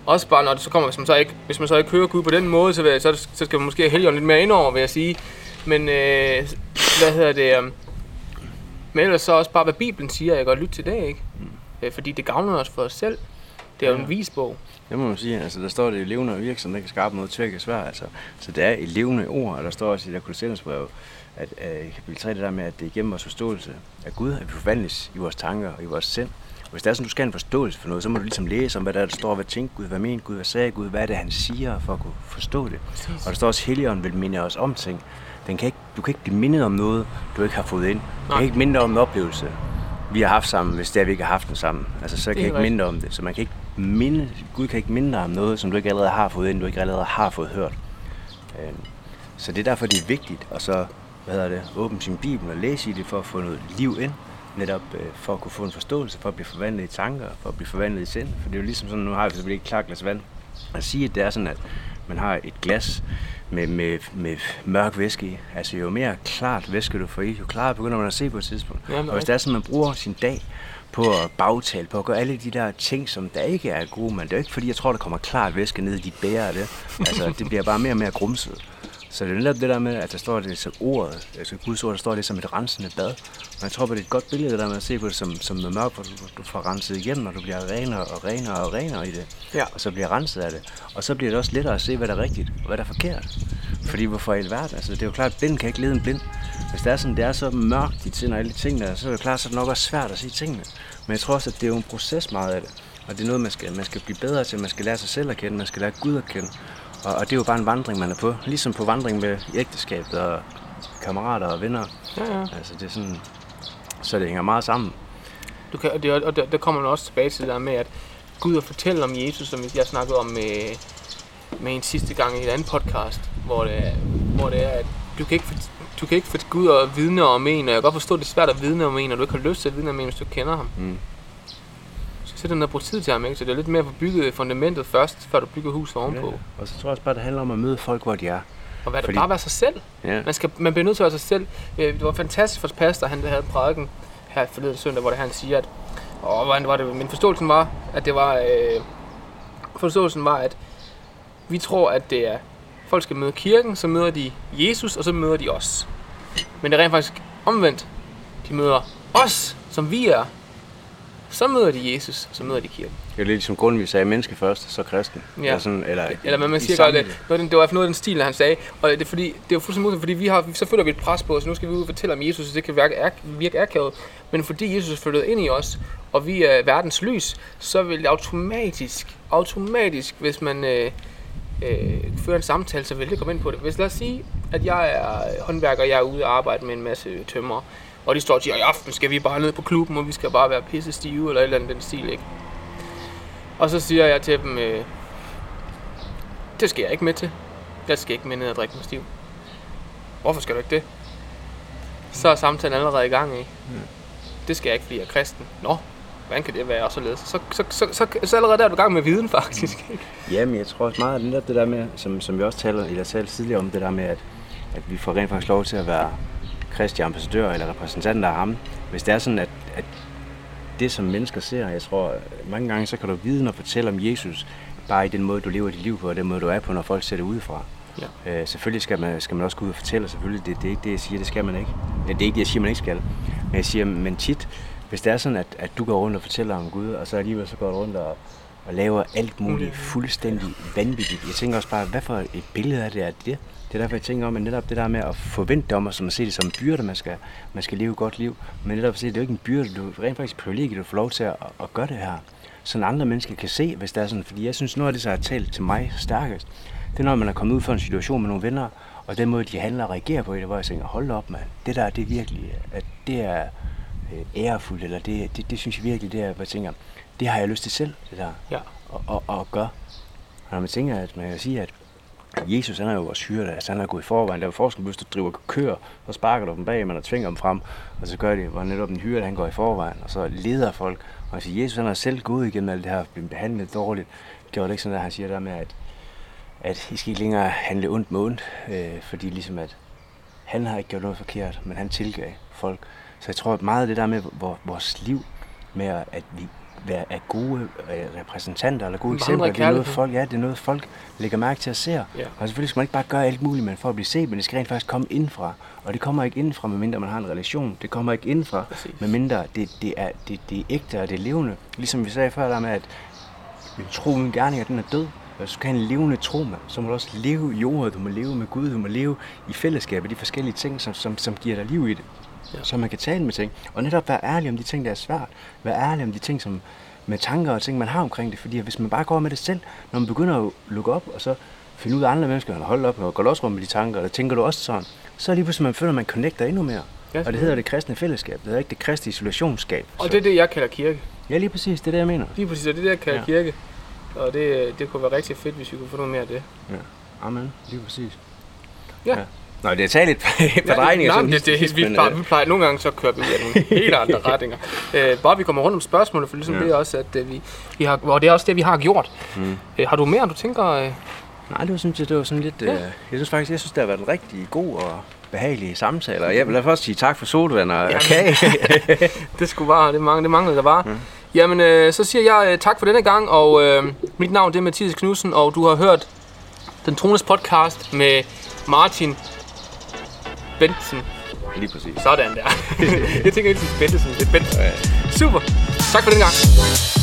Også bare når det så kommer, hvis man så ikke, hvis man så ikke hører Gud på den måde, så, vil, så, så skal man måske have lidt mere indover, vil jeg sige. Men øh, hvad hedder det? Øh, men ellers så også bare, hvad Bibelen siger, jeg godt lytte til det, ikke? Mm. Øh, fordi det gavner os for os selv. Det er jo ja. en visbog. Det må man sige. Altså, der står det i levende og virksom, der kan skabe noget tvæk og svært. Altså, så det er i levende ord, og der står også i der Kolossensbrev, at uh, i kapitel 3, det der med, at det er igennem vores forståelse af Gud, at vi forvandles i vores tanker og i vores sind. Hvis det er sådan, du skal have en forståelse for noget, så må du ligesom læse om, hvad der, er, der står, hvad tænker Gud, hvad mener Gud, hvad sagde Gud, hvad er det, han siger, for at kunne forstå det. Præcis. Og der står også, Helligånden vil minde os om ting. Den kan ikke, du kan ikke blive mindet om noget, du ikke har fået ind. Du kan ikke minde om en oplevelse, vi har haft sammen, hvis det er, vi ikke har haft den sammen. Altså, så kan jeg ikke minde om det. Så man kan ikke minde, Gud kan ikke minde dig om noget, som du ikke allerede har fået ind, du ikke allerede har fået hørt. Øhm, så det er derfor, det er vigtigt at så, hvad hedder det, åbne sin bibel og læse i det, for at få noget liv ind netop øh, for at kunne få en forståelse, for at blive forvandlet i tanker, for at blive forvandlet i sind. For det er jo ligesom sådan, nu har vi selvfølgelig ikke klart glas vand. At sige, at det er sådan, at man har et glas med, med, med mørk væske i. Altså jo mere klart væske du får i, jo klarere begynder man at se på et tidspunkt. Jamen, og hvis det er sådan, at man bruger sin dag på at bagtale, på at gøre alle de der ting, som der ikke er gode, men det er ikke fordi, jeg tror, der kommer klart væske ned i dit bære af det. Altså, det bliver bare mere og mere grumset. Så det er netop det der med, at der står det som ordet, altså Guds ord, der står det som et rensende bad. Og jeg tror på, det er et godt billede, det der med at se på det som, som noget mørkt, hvor du, du får renset igennem, og du bliver renere og renere og renere i det. Ja. Og så bliver renset af det. Og så bliver det også lettere at se, hvad der er rigtigt og hvad der er forkert. Fordi hvorfor i verden? Altså, det er jo klart, at blind kan ikke lede en blind. Hvis det er sådan, det er så mørkt, de tænder alle de ting der, så er det klart, så er det nok også svært at se tingene. Men jeg tror også, at det er jo en proces meget af det. Og det er noget, man skal, man skal blive bedre til. Man skal lære sig selv at kende, man skal lære Gud at kende. Og, og det er jo bare en vandring, man er på. Ligesom på vandring med ægteskabet og kammerater og venner. Ja, ja. Altså det er sådan, så det hænger meget sammen. Du kan, og, det, og der, der kommer man også tilbage til det der med, at Gud og fortælle om Jesus, som jeg snakkede om med, med en sidste gang i et andet podcast, hvor det hvor det er at du kan ikke, du kan ikke få Gud og vidne om en, og jeg kan godt forstå, at det er svært at vidne om en, og du ikke har lyst til at vidne om en, hvis du kender ham. Mm. Du skal sætte den der bruge tid til ham, ikke? Så det er lidt mere at få bygget fundamentet først, før du bygger huset ovenpå. Ja. Og så tror jeg også bare, det handler om at møde folk, hvor de er. Og hvad, Fordi- bare være sig selv. Ja. Man, skal, man bliver nødt til at være sig selv. Øh, Det var fantastisk for pastor, han havde en prædiken her forleden søndag, hvor det, han siger, at åh, hvordan var det, min forståelsen var, at det var, øh, forståelsen var, at vi tror, at det er, folk skal møde kirken, så møder de Jesus, og så møder de os. Men det er rent faktisk omvendt. De møder os, som vi er. Så møder de Jesus, så møder de kirken. Det er lidt ligesom grunden, vi sagde, menneske først, så kristen. Ja. Eller, sådan, eller, Eller man siger godt, det, noget den- det var noget af den stil, han sagde. Og det er, fordi, det er jo fuldstændig modsat, fordi vi har, så føler vi et pres på os. Nu skal vi ud og fortælle om Jesus, så det kan virke, er, virke akavet. Men fordi Jesus er flyttet ind i os, og vi er verdens lys, så vil det automatisk, automatisk, hvis man øh, øh, fører en samtale, så vil det komme ind på det. Hvis lad os sige, at jeg er håndværker, og jeg er ude og arbejde med en masse tømmer, og de står og siger, i aften skal vi bare ned på klubben, og vi skal bare være pisse stive, eller et eller andet den stil, ikke? Og så siger jeg til dem, øh, det skal jeg ikke med til. Jeg skal ikke med ned og drikke mig stiv. Hvorfor skal du ikke det? Så er samtalen allerede i gang, ikke? Det skal jeg ikke, fordi jeg er kristen. Nå, hvordan kan det være og således? Så, så, så, så, så allerede der er du i gang med viden, faktisk. Ikke? Jamen, jeg tror også meget, at det der med, som, som vi også taler, eller talte tidligere om, det der med, at, at vi får rent faktisk lov til at være kristi ambassadør eller repræsentanter af ham. Hvis det er sådan, at, at det som mennesker ser, jeg tror, mange gange så kan du vide og fortælle om Jesus, bare i den måde, du lever dit liv på, og den måde, du er på, når folk ser det udefra. Ja. Øh, selvfølgelig skal man, skal man også gå ud og fortælle, selvfølgelig, det, det er ikke det, jeg siger, det skal man ikke. Det er ikke det, jeg siger, man ikke skal. Men jeg siger, men tit, hvis det er sådan, at, at du går rundt og fortæller om Gud, og så alligevel så går du rundt og, og laver alt muligt fuldstændig vanvittigt. Jeg tænker også bare, hvad for et billede af det er det? Det er derfor, jeg tænker om, at netop det der med at forvente om, som at se det som en byrde, man skal, man skal leve et godt liv. Men netop at se, det er jo ikke en byrde, du er rent faktisk et privilegie, du får lov til at, at gøre det her. Sådan andre mennesker kan se, hvis det er sådan. Fordi jeg synes, noget af det, der har talt til mig stærkest, det er, når man er kommet ud for en situation med nogle venner, og den måde, de handler og reagerer på det, hvor jeg tænker, hold op, mand. Det der, det er virkelig, at det er øh, ærefuldt, eller det, det, det, synes jeg virkelig, det er, hvor jeg tænker, det har jeg lyst til selv, det der, Ja. og, og, og gøre. Og når man tænker, at man kan sige, at Jesus han er jo vores hyrde, altså han er gået i forvejen. Der er forskel, hvis du driver køer, så sparker du dem bag, man og tvinger dem frem, og så gør det, hvor netop en hyrde, han går i forvejen, og så leder folk. Og han siger, Jesus han har selv gået igennem alt det her, blevet behandlet dårligt. Det var det ikke sådan, at han siger der med, at, at I skal ikke længere handle ondt med ondt, øh, fordi ligesom at han har ikke gjort noget forkert, men han tilgav folk. Så jeg tror, at meget af det der med vores liv, med at vi være, er gode øh, repræsentanter eller gode Vandre eksempler, det er noget folk, ja, det er noget folk lægger mærke til at se. Ja. Og selvfølgelig skal man ikke bare gøre alt muligt, men for at blive set, men det skal rent faktisk komme indfra. Og det kommer ikke indfra, medmindre man har en relation. Det kommer ikke indfra, Præcis. medmindre det, det, er, det, det er ægte og det er levende. Ligesom vi sagde før der med, at tro uden gerninger, den er død. Hvis du have en levende tro, med, så må du også leve i ordet, du må leve med Gud, du må leve i fællesskab af de forskellige ting, som, som, som giver dig liv i det. Ja. Ja. Så man kan tale med ting. Og netop være ærlig om de ting, der er svært. Være ærlig om de ting, som med tanker og ting, man har omkring det. Fordi hvis man bare går med det selv, når man begynder at lukke op, og så finde ud af andre mennesker, og holde op og gå los rum med de tanker, og tænker du også sådan, så er lige pludselig, man føler, at man connecter endnu mere. Ja, og det hedder det kristne fællesskab. Det hedder ikke det kristne isolationsskab. Og Så- det er det, jeg kalder kirke. Ja, lige præcis. Det er det, jeg mener. Lige præcis, og det er det, jeg kalder ja. Ja. kirke. Og det, det kunne være rigtig fedt, hvis vi kunne få noget mere af det. Ja. Amen. Lige præcis. Ja. Nå, det er taget lidt på drejninger. nej, det, det, vi, plejer, vi plejer, nogle gange så kører vi af nogle helt andre retninger. Øh, bare vi kommer rundt om spørgsmålet, for ligesom ja. Det er også, at øh, vi, vi har, og det er også det, vi har gjort. Mm. Øh, har du mere, du tænker? Øh, Nej, det var, synes jeg, det var sådan lidt... Ja. Øh, jeg synes faktisk, jeg synes, det har været en rigtig god og behagelig samtale. Og jeg vil først sige tak for sodavand og Jamen. kage. det skulle bare, det, manglede, det manglede der bare. Mm. Jamen, øh, så siger jeg øh, tak for denne gang, og øh, mit navn det er Mathias Knudsen, og du har hørt Den Trones podcast med Martin Bentsen. Lige præcis. Sådan der. jeg tænker er Bentsen, det er Bentsen. Super. Tak for den gang.